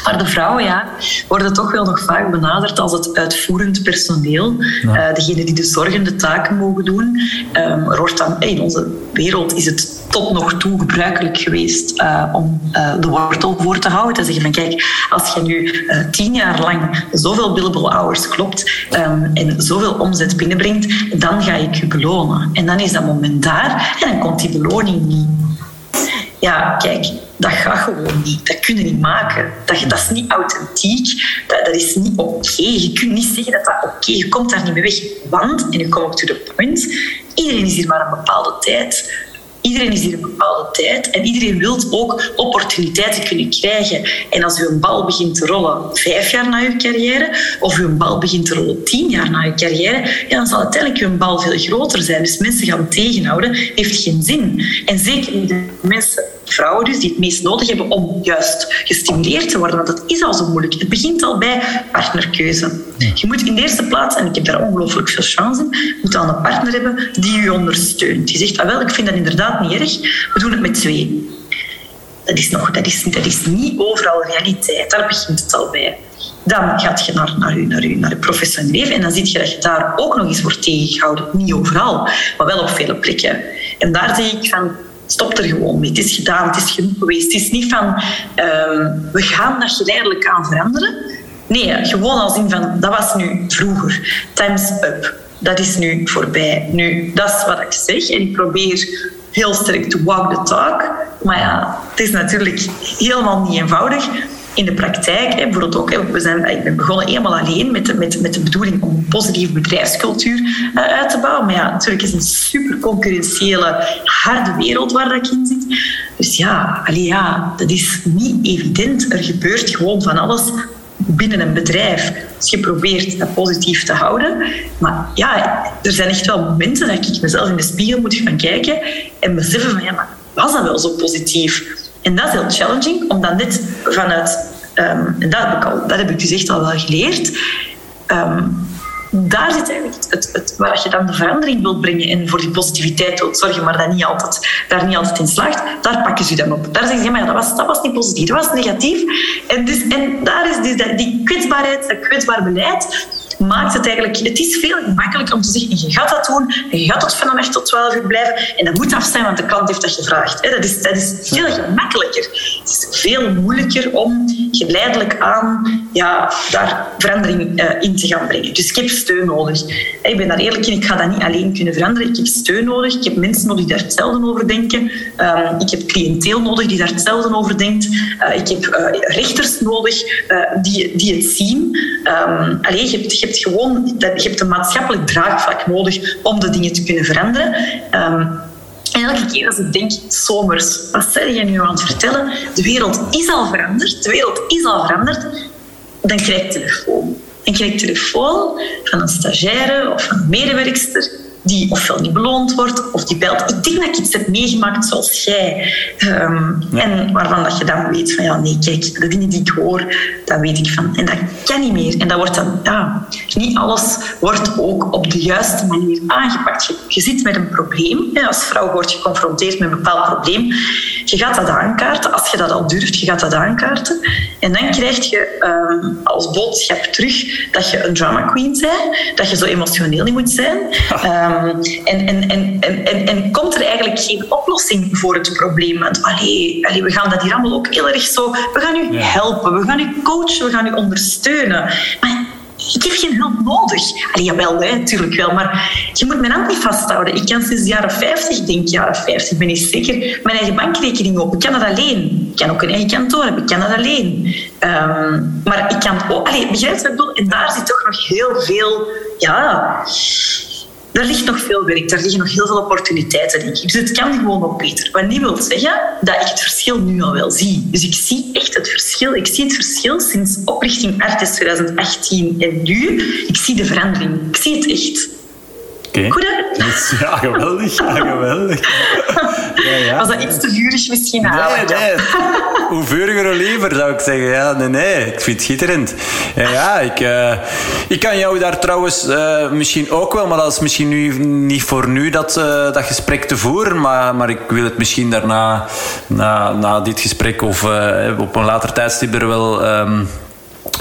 Speaker 2: maar de vrouwen ja, worden toch wel nog vaak benaderd als het uitvoerend personeel. Ja. Uh, degene die de zorgende taken mogen doen. Um, er wordt dan, in onze wereld is het tot nog toe gebruikelijk geweest uh, om uh, de wortel voor te houden. Te zeggen van kijk, als je nu tien jaar lang zoveel billable hours klopt um, en zoveel omzet binnenbrengt, dan ga ik je belonen. En dan is dat moment daar en dan komt die beloning niet. Ja, kijk, dat gaat gewoon niet. Dat kun je niet maken. Dat, dat is niet authentiek. Dat, dat is niet oké. Je kunt niet zeggen dat dat oké. Je komt daar niet mee weg. Want, en nu kom ik to the point, iedereen is hier maar een bepaalde tijd. Iedereen is hier een bepaalde tijd en iedereen wil ook opportuniteiten kunnen krijgen. En als u een bal begint te rollen vijf jaar na uw carrière, of u een bal begint te rollen tien jaar na uw carrière, ja, dan zal uiteindelijk uw bal veel groter zijn. Dus mensen gaan tegenhouden, heeft geen zin. En zeker niet de mensen vrouwen dus die het meest nodig hebben om juist gestimuleerd te worden. Want dat is al zo moeilijk. Het begint al bij partnerkeuze. Je moet in de eerste plaats, en ik heb daar ongelooflijk veel chance in, moet dan een partner hebben die je ondersteunt. Die zegt, ah, wel, ik vind dat inderdaad niet erg. We doen het met twee. Dat is, nog, dat is, dat is niet overal realiteit. Daar begint het al bij. Dan gaat je naar, naar, je, naar, je, naar je professioneel leven en dan zie je dat je daar ook nog eens wordt tegengehouden. Niet overal, maar wel op vele plekken. En daar zie ik van, stop er gewoon mee. Het is gedaan, het is genoeg geweest. Het is niet van, uh, we gaan daar geleidelijk aan veranderen. Nee, gewoon als in van, dat was nu vroeger. Time's up. Dat is nu voorbij. Nu, dat is wat ik zeg. En ik probeer heel sterk te walk the talk. Maar ja, het is natuurlijk helemaal niet eenvoudig in de praktijk, hè, bijvoorbeeld ook, we zijn, ik ben begonnen helemaal alleen met de, met, met de bedoeling om een positieve bedrijfscultuur uh, uit te bouwen. Maar ja, natuurlijk is een super concurrentiële, harde wereld waar dat in zit. Dus ja, allee, ja, dat is niet evident. Er gebeurt gewoon van alles binnen een bedrijf. Dus je probeert dat positief te houden. Maar ja, er zijn echt wel momenten dat ik mezelf in de spiegel moet gaan kijken en beseffen van ja, maar was dat wel zo positief? En dat is heel challenging, omdat net vanuit, en dat heb, ik al, dat heb ik dus echt al wel geleerd, um, daar zit eigenlijk het, het, waar je dan de verandering wilt brengen en voor die positiviteit wilt zorgen, maar dat niet altijd, daar niet altijd in slaagt, daar pakken ze dan op. Daar zeggen ze, ja, maar dat, was, dat was niet positief, dat was negatief. En, dus, en daar is dus die kwetsbaarheid, dat kwetsbaar beleid, maakt het eigenlijk... Het is veel gemakkelijker om te zeggen, je gaat dat doen, en je gaat tot van 8 tot 12 uur blijven, en dat moet af zijn, want de klant heeft dat gevraagd. Dat is, dat is veel gemakkelijker. Het is veel moeilijker om geleidelijk aan ja, daar verandering uh, in te gaan brengen. Dus ik heb steun nodig. Ik ben daar eerlijk in, ik ga dat niet alleen kunnen veranderen. Ik heb steun nodig, ik heb mensen nodig die daar hetzelfde over denken. Um, ik heb cliënteel nodig die daar hetzelfde over denkt. Uh, ik heb uh, rechters nodig die, die het zien. Um, allee, je, hebt, je hebt gewoon je hebt een maatschappelijk draagvlak nodig om de dingen te kunnen veranderen. Um, en elke keer als ik denk, zomers, wat zeg je nu aan het vertellen? De wereld is al veranderd, de wereld is al veranderd. Dan krijg ik telefoon. Dan krijg ik telefoon van een stagiaire of een medewerkster die ofwel niet beloond wordt of die belt. Ik denk dat ik iets heb meegemaakt zoals jij. Um, ja. En waarvan dat je dan weet van ja, nee, kijk, de dingen die ik hoor, dat weet ik van. En dat kan niet meer. En dat wordt dan, ja, niet alles wordt ook op de juiste manier aangepakt. Je, je zit met een probleem. Ja, als vrouw wordt geconfronteerd met een bepaald probleem. Je gaat dat aankaarten. Als je dat al durft, je gaat dat aankaarten. En dan krijg je um, als boodschap terug dat je een drama queen bent. Dat je zo emotioneel niet moet zijn. Um, en, en, en, en, en, komt er eigenlijk geen oplossing voor het probleem? Want allee, allee, we gaan dat hier allemaal ook heel erg zo... We gaan u helpen, we gaan u coachen, we gaan u ondersteunen. Maar ik heb geen hulp nodig. Allee, jawel, natuurlijk wel, maar je moet mijn hand niet vasthouden. Ik kan sinds de jaren 50, ik denk jaren 50, ben ik zeker, mijn eigen bankrekening op. Ik kan dat alleen. Ik kan ook een eigen kantoor hebben, ik kan dat alleen. Ehm, maar ik kan ook... Allee, begrijp je wat ik bedoel? En daar zit toch nog heel veel... Ja, daar ligt nog veel werk, daar liggen nog heel veel opportuniteiten, denk ik. Dus het kan gewoon nog beter. Wat niet wil zeggen dat ik het verschil nu al wel zie. Dus ik zie echt het verschil. Ik zie het verschil sinds oprichting Artes 2018 en nu. Ik zie de verandering. Ik zie het echt.
Speaker 1: Okay.
Speaker 2: Goed,
Speaker 1: Ja, geweldig. Ja, geweldig.
Speaker 2: Ja, ja. Was dat iets te vurig misschien?
Speaker 1: Nee, nee. Hoe vuriger, hoe liever, zou ik zeggen. Ja, nee, nee. Ik vind het schitterend. Ja, ja ik, uh, ik kan jou daar trouwens uh, misschien ook wel, maar dat is misschien nu, niet voor nu dat, uh, dat gesprek te voeren. Maar, maar ik wil het misschien daarna, na, na dit gesprek of op een later tijdstip er wel... Um,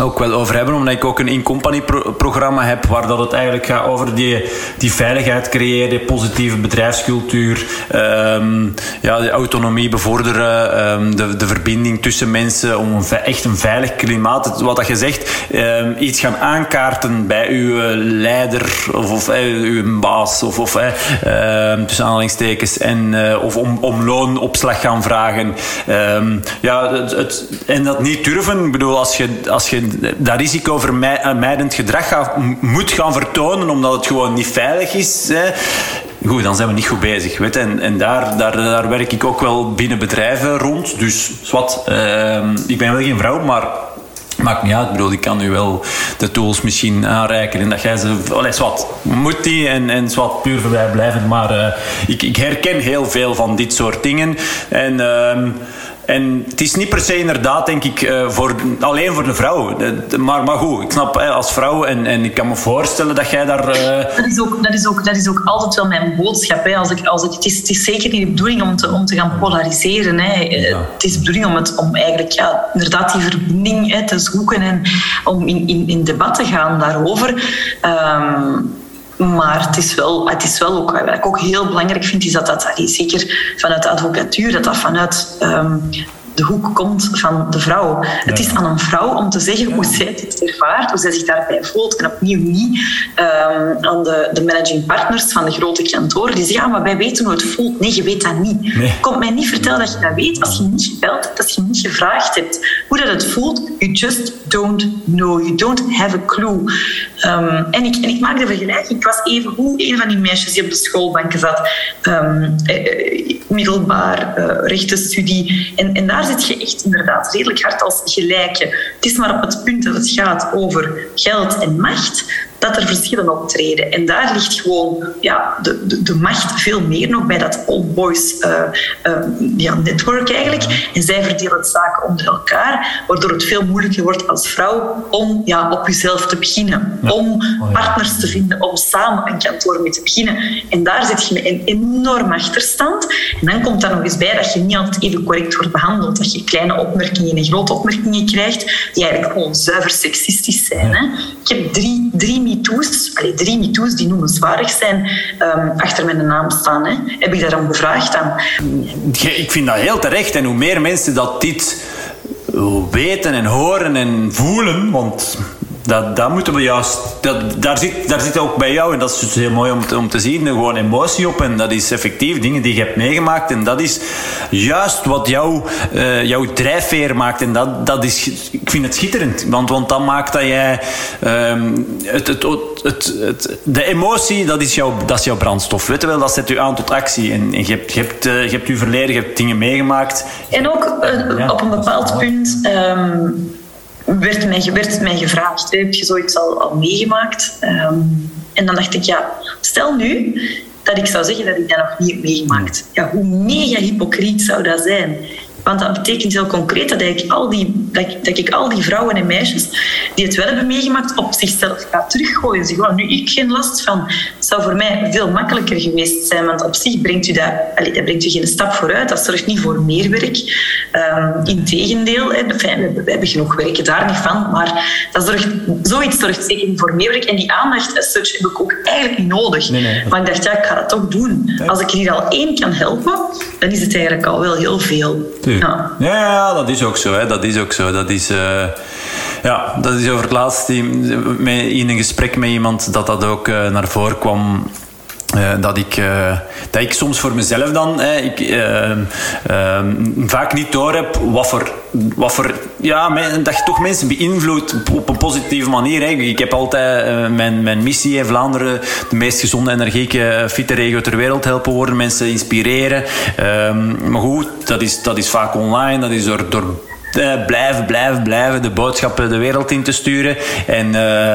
Speaker 1: ook wel over hebben, omdat ik ook een in-company programma heb waar dat het eigenlijk gaat over die, die veiligheid creëren, positieve bedrijfscultuur, um, ja, de autonomie bevorderen, um, de, de verbinding tussen mensen om echt een veilig klimaat, wat dat je zegt, um, iets gaan aankaarten bij uw leider of, of uh, uw baas of, of uh, tussen aanhalingstekens en, of om, om loonopslag gaan vragen. ja, het, en dat niet durven, ik bedoel, als je, als je dat risicovermijdend gedrag moet gaan vertonen omdat het gewoon niet veilig is. Hè. Goed, dan zijn we niet goed bezig. Weet En, en daar, daar, daar werk ik ook wel binnen bedrijven rond. Dus wat, uh, ik ben wel geen vrouw, maar Maakt niet uit, ik bedoel, ik kan u wel de tools misschien aanreiken en dat jij ze... Allee, wat, moet die en, en wat puur blijven. maar uh, ik, ik herken heel veel van dit soort dingen. En... Uh, en het is niet per se inderdaad, denk ik, uh, voor, alleen voor de vrouw. Maar, maar goed, ik snap als vrouw en, en ik kan me voorstellen dat jij daar. Uh...
Speaker 2: Dat, is ook, dat, is ook, dat is ook altijd wel mijn boodschap. Hè. Als ik, als ik, het, is, het is zeker niet de bedoeling om te, om te gaan polariseren. Hè. Ja. Het is de bedoeling om, het, om eigenlijk ja, inderdaad die verbinding hè, te zoeken en om in, in, in debat te gaan daarover. Um, maar het is wel, het is wel ook, wat ik ook heel belangrijk vind, is dat dat, zeker vanuit de advocatuur, dat dat vanuit um, de hoek komt van de vrouw. Het is aan een vrouw om te zeggen hoe zij het ervaart, hoe zij zich daarbij voelt. En opnieuw niet um, aan de, de managing partners van de grote kantoren die zeggen, ja, maar wij weten hoe het voelt. Nee, je weet dat niet. Nee. Kom mij niet vertellen dat je dat weet als je niet gebeld hebt, als je niet gevraagd hebt hoe dat het voelt. You just don't know. You don't have a clue. Um, en, ik, en ik maak de vergelijking. Ik was even hoe een van die meisjes die op de schoolbanken zat. Um, eh, middelbaar, uh, rechtenstudie. En, en daar zit je echt inderdaad redelijk hard als gelijke. Het is maar op het punt dat het gaat over geld en macht dat er verschillen optreden. En daar ligt gewoon ja, de, de, de macht veel meer nog bij dat old boys uh, uh, ja, network eigenlijk. En zij verdelen zaken onder elkaar, waardoor het veel moeilijker wordt als vrouw om ja, op jezelf te beginnen. Om oh, partners te vinden, om samen een kantoor mee te beginnen. En daar zit je met een enorm achterstand. En dan komt daar nog eens bij dat je niet altijd even correct wordt behandeld. Dat je kleine opmerkingen en grote opmerkingen krijgt, die eigenlijk gewoon zuiver seksistisch zijn. Hè? Ik heb drie, drie MeToo's, allee, drie MeToo's die noemenswaardig zijn, um, achter mijn naam staan. Hè. Heb ik daarom gevraagd aan.
Speaker 1: Ik vind dat heel terecht. En hoe meer mensen dat dit weten en horen en voelen, want dat, dat moeten we juist. Dat, daar, zit, daar zit ook bij jou, en dat is dus heel mooi om te, om te zien, gewoon emotie op. En dat is effectief dingen die je hebt meegemaakt. En dat is juist wat jou, uh, jouw drijfveer maakt. En dat, dat is, ik vind het schitterend. Want, want dat maakt dat jij. Um, het, het, het, het, de emotie, dat is, jouw, dat is jouw brandstof. Weet je wel, dat zet je aan tot actie. En, en je, hebt, je, hebt, uh, je hebt je verleden, je hebt dingen meegemaakt.
Speaker 2: En ook ja. op een bepaald punt. Um, werd mij, mij gevraagd, heb je zoiets al, meegemaakt? Um, en dan dacht ik, ja, stel nu dat ik zou zeggen dat ik dat nog niet heb meegemaakt. Ja, hoe mega hypocriet zou dat zijn? Want dat betekent heel concreet dat ik, al die, dat, ik, dat ik al die vrouwen en meisjes die het wel hebben meegemaakt op zichzelf ga teruggooien. Zeg, oh, nu ik geen last van. Het zou voor mij veel makkelijker geweest zijn, want op zich brengt u dat, allez, dat brengt u geen stap vooruit. Dat zorgt niet voor meer werk. Um, Integendeel, hè, we, we, hebben genoeg werk daar niet van, maar dat zorgt, zoiets zorgt zeker niet voor meer werk. En die aandacht as such heb ik ook eigenlijk niet nodig. Nee, nee. Maar ik dacht, ja, ik ga dat toch doen. Als ik hier al één kan helpen, dan is het eigenlijk al wel heel veel.
Speaker 1: Ja. ja, dat is ook zo. Hè. Dat is ook zo. Dat is, uh, ja, dat is over het laatst in een gesprek met iemand dat dat ook naar voren kwam. Uh, dat, ik, uh, dat ik soms voor mezelf dan ik, uh, vaak niet door heb wat voor, wat voor ja, dat je toch mensen beïnvloedt op een positieve manier. Hè. Ik heb altijd mijn, mijn missie in Vlaanderen de meest gezonde, energieke, fitte regio ter wereld helpen worden, mensen inspireren. Ehm, maar goed, dat is, dat is vaak online, dat is door uh, blijven, blijven, blijven de boodschappen de wereld in te sturen. En, uh,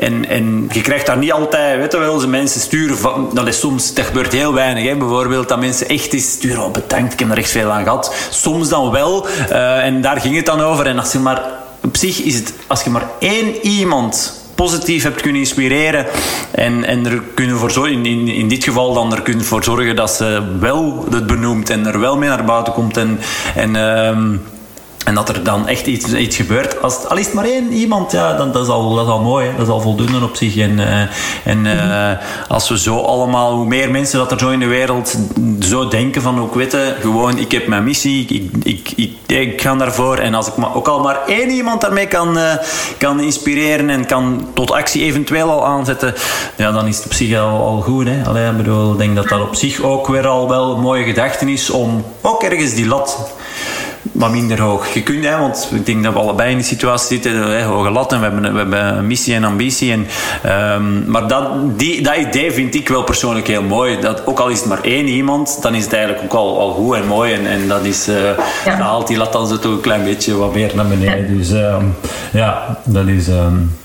Speaker 1: en, en je krijgt daar niet altijd, weet je wel, ze mensen sturen dat is soms, dat gebeurt heel weinig. Hè. Bijvoorbeeld dat mensen echt eens sturen, oh bedankt, ik heb er echt veel aan gehad. Soms dan wel, uh, en daar ging het dan over. En als je maar, op zich is het, als je maar één iemand positief hebt kunnen inspireren en, en er kunnen voor zorgen, in, in, dit geval dan er kunnen voor zorgen dat ze wel het benoemt en er wel mee naar buiten komt en, en uh, en dat er dan echt iets, iets gebeurt. Als, al is het maar één iemand, ja, dan, dat, is al, dat al mooi. Dat is al voldoende op zich. En, uh, en uh, als we zo allemaal, hoe meer mensen dat er zo in de wereld zo denken van ook weten, gewoon ik heb mijn missie, ik, ik, ik, ik ga daarvoor. En als ik ook al maar één iemand daarmee kan, uh, kan inspireren en kan tot actie eventueel al aanzetten, ja, dan is het op zich al, al goed. Hè. Allee, ik bedoel, ik denk dat dat op zich ook weer al wel een mooie gedachte is om ook ergens die lat wat minder hoog. Je kunt, hè, want ik denk dat we allebei in die situatie zitten, hè, hoge lat en we hebben, we hebben een missie en ambitie. En, um, maar dat, die, dat idee vind ik wel persoonlijk heel mooi. Dat, ook al is het maar één iemand, dan is het eigenlijk ook al, al goed en mooi. En, en dat is, uh, ja. haalt die lat dan zo toch een klein beetje wat meer naar beneden. Ja. Dus um, ja, dat is... Um,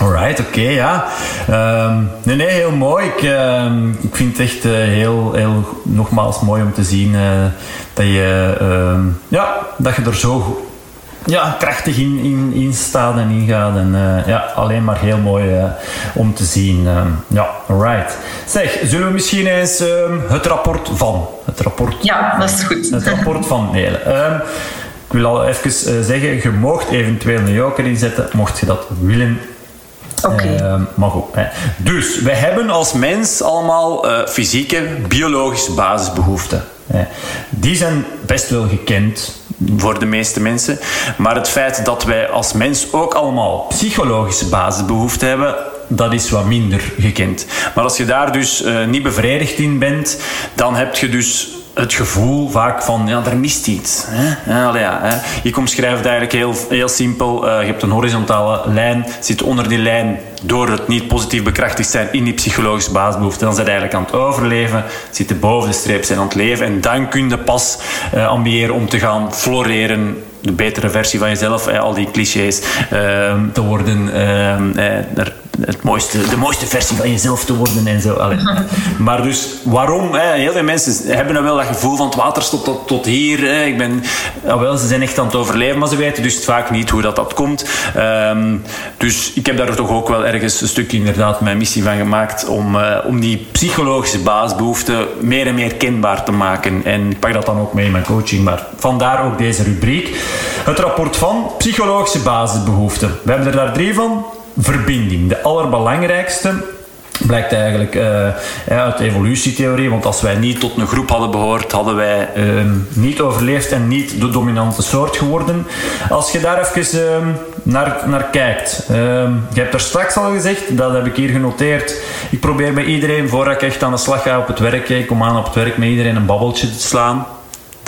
Speaker 1: Alright, oké, okay, ja. Um, nee, nee, heel mooi. Ik, uh, ik vind het echt uh, heel, heel, nogmaals mooi om te zien uh, dat, je, uh, ja, dat je er zo ja, krachtig in, in, in staat en ingaat. En ja, alleen maar heel mooi om te zien. ja, alright. Zeg, zullen we misschien eens het rapport van... Het rapport,
Speaker 2: ja, dat is goed.
Speaker 1: Het rapport van ik wil al even zeggen, je mocht eventueel een joker inzetten, mocht je dat willen
Speaker 2: Okay. Uh.
Speaker 1: Hè. Dus we hebben als mens allemaal uh, fysieke, biologische basisbehoeften. Hè. Die zijn best wel gekend voor de meeste mensen. Maar het feit dat wij als mens ook allemaal psychologische basisbehoeften hebben, dat is wat minder gekend. Maar als je daar dus uh, niet bevredigd in bent, dan heb je dus het gevoel vaak van, ja, er mist iets. Hè? Ja, ja, hè? Ik omschrijf het eigenlijk heel, heel simpel. Uh, je hebt een horizontale lijn, zit onder die lijn door het niet positief bekrachtigd zijn in die psychologische basisbehoefte. Dan je eigenlijk aan het overleven, zitten boven de streep, zijn aan het leven. En dan kun je pas uh, ambiëren om te gaan floreren de betere versie van jezelf, eh, al die clichés, uh, te worden. Uh, het mooiste, de mooiste versie van jezelf te worden en zo. Allee. Maar dus waarom? Hè? Heel veel mensen hebben dan wel dat gevoel van het water stopt tot, tot hier. Hè? Ik ben, ah, wel, ze zijn echt aan het overleven, maar ze weten dus vaak niet hoe dat, dat komt. Um, dus ik heb daar toch ook wel ergens een stukje inderdaad mijn missie van gemaakt om, uh, om die psychologische basisbehoeften meer en meer kenbaar te maken. En ik pak dat dan ook mee in mijn coaching, maar vandaar ook deze rubriek. Het rapport van psychologische basisbehoeften. We hebben er daar drie van verbinding. De allerbelangrijkste blijkt eigenlijk uh, uit evolutietheorie. Want als wij niet tot een groep hadden behoord, hadden wij uh, niet overleefd en niet de dominante soort geworden. Als je daar even uh, naar, naar kijkt. Ehm, je hebt er straks al gezegd, dat heb ik hier genoteerd. Ik probeer bij iedereen, voordat ik echt aan de slag ga op het werk, ik kom aan op het werk met iedereen een babbeltje te slaan.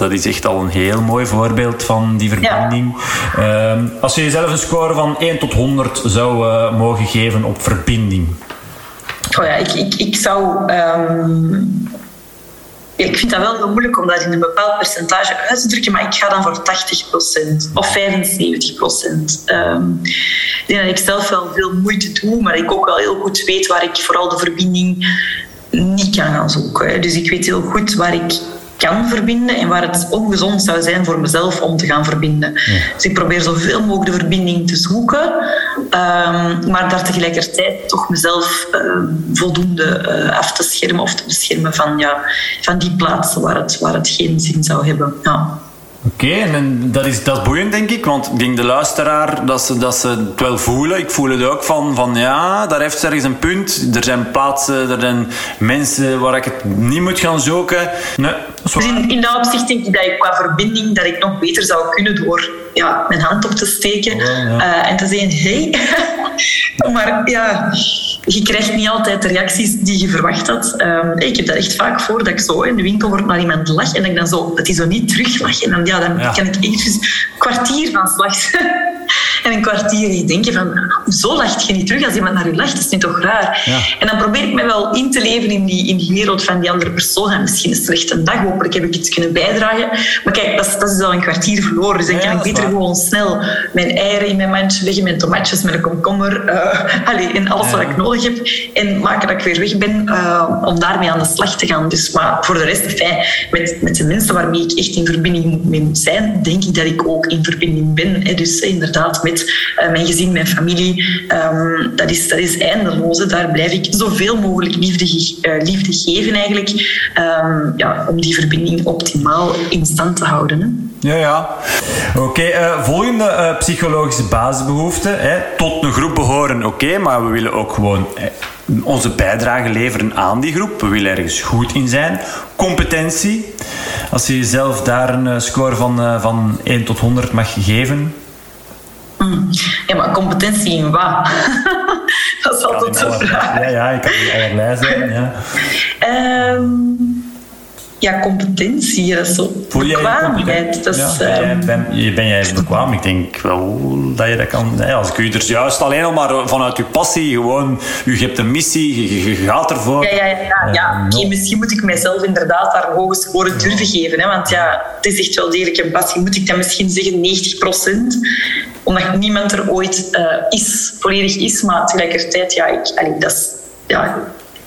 Speaker 1: Dat is echt al een heel mooi voorbeeld van die verbinding. Ja. Uh, als je jezelf een score van 1 tot 100 zou uh, mogen geven op verbinding.
Speaker 2: Oh ja, ik, ik, ik zou. Um, ik vind dat wel heel moeilijk om dat in een bepaald percentage uit te drukken, maar ik ga dan voor 80% of 75%. Um, ik denk dat ik zelf wel veel moeite doe, maar ik ook wel heel goed weet waar ik vooral de verbinding niet kan gaan zoeken. Dus ik weet heel goed waar ik kan verbinden en waar het ongezond zou zijn voor mezelf om te gaan verbinden. Dus ik probeer zoveel mogelijk de verbinding te zoeken, um, maar daar tegelijkertijd toch mezelf uh, voldoende uh, af te schermen of te beschermen van, ja, van die plaatsen waar het, waar het geen zin zou hebben. Ja.
Speaker 1: Oké, en dat is, dat is boeiend, denk ik. Want ik denk de luisteraar dat ze, dat ze het wel voelen. Ik voel het ook van, van ja, daar heeft ergens een punt. Er zijn plaatsen, er zijn mensen waar ik het niet moet gaan zoeken. Nee,
Speaker 2: Dus in, in dat opzicht denk ik dat ik qua verbinding dat ik nog beter zou kunnen door ja, mijn hand op te steken uh, en te zeggen, hey. maar ja, je krijgt niet altijd de reacties die je verwacht had. Um, ik heb dat echt vaak voor, dat ik zo in de winkel word naar iemand lach en ik dan zo, dat is zo niet teruglach. En dan, ja, dan kan ik eventjes een kwartier van slag en een kwartier denken van, zo lacht je niet terug als iemand naar je lacht, dat is niet toch raar. Ja. En dan probeer ik me wel in te leven in die, in die wereld van die andere persoon. En misschien een slechte dag, hopelijk heb ik iets kunnen bijdragen. Maar kijk, dat is, dat is al een kwartier verloren. Dus dan kan ik beter gewoon snel mijn eieren in mijn mandje leggen, mijn tomatjes, mijn komkommer, uh, allez, en alles wat ik nodig heb. En maken dat ik weer weg ben uh, om daarmee aan de slag te gaan. Dus, maar voor de rest, fijn, met, met de mensen waarmee ik echt in verbinding mee moet zijn, denk ik dat ik ook in verbinding ben. Hè. Dus inderdaad, met uh, mijn gezin, mijn familie. Um, dat, is, dat is eindeloos. Daar blijf ik zoveel mogelijk liefde, liefde geven eigenlijk. Um, ja, om die verbinding optimaal in stand te houden. Hè.
Speaker 1: Ja, ja. Oké, okay, uh, volgende uh, psychologische basisbehoefte. Hè. Tot een groep behoren, oké, okay, maar we willen ook gewoon onze bijdrage leveren aan die groep. We willen ergens goed in zijn. Competentie. Als je jezelf daar een score van, van 1 tot 100 mag geven,
Speaker 2: ja, maar competentie in wat? dat is altijd de vraag.
Speaker 1: Ja, ja, ik kan niet allerlei zijn. Ja.
Speaker 2: Um, ja, competentie, dat is zo. Voel bekwaamheid. Dat is,
Speaker 1: ja, um... ben, ben jij bekwaam? Ik denk wel dat je dat kan. Als ik u er juist alleen al maar vanuit je passie, gewoon, je hebt een missie, je, je gaat ervoor.
Speaker 2: Ja, ja, ja. ja. Uh, misschien moet ik mijzelf inderdaad daar hoge score durven geven. Hè? Want ja, het is echt wel degelijk een passie. Moet ik dan misschien zeggen 90 procent? Omdat niemand er ooit uh, is, volledig is. Maar tegelijkertijd, ja, ik, allee, dat is... Ja,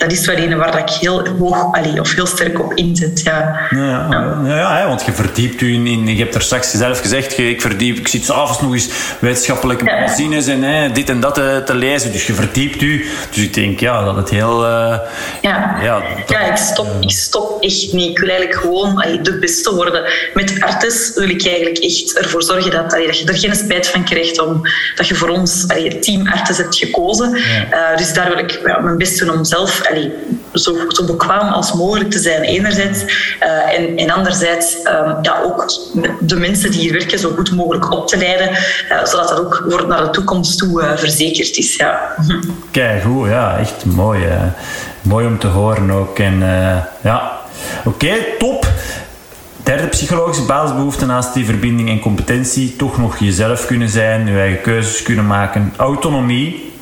Speaker 2: dat is wel een waar ik heel hoog allee, of heel sterk op inzet. Ja,
Speaker 1: ja, ja. ja, ja want je verdiept u in, in, Je hebt er straks zelf gezegd, ik verdiep, ik zit s'avonds nog eens wetenschappelijke magazines en hè, dit en dat te, te, lezen. Dus je verdiept u. Dus ik denk ja, dat het heel. Uh,
Speaker 2: ja, ja, ja ik, stop, ik stop echt niet. Ik wil eigenlijk gewoon allee, de beste worden. Met artis wil ik eigenlijk echt ervoor zorgen dat, allee, dat je er geen spijt van krijgt om, dat je voor ons allee, het team artis hebt gekozen. Uh, dus daar wil ik mijn best doen om zelf allee, zo, zo bekwaam als mogelijk te zijn, enerzijds. Uh, en, anderzijds um, ja, ook de mensen die hier werken zo goed mogelijk op te leiden, uh, zodat dat ook voor naar de toekomst toe uh, verzekerd is. Ja.
Speaker 1: Kijk, goed, ja, echt mooi. mooi om te horen ook. En ja, oké, top. Derde psychologische basisbehoefte naast die verbinding en competentie, toch nog jezelf kunnen zijn, je eigen keuzes kunnen maken, autonomie.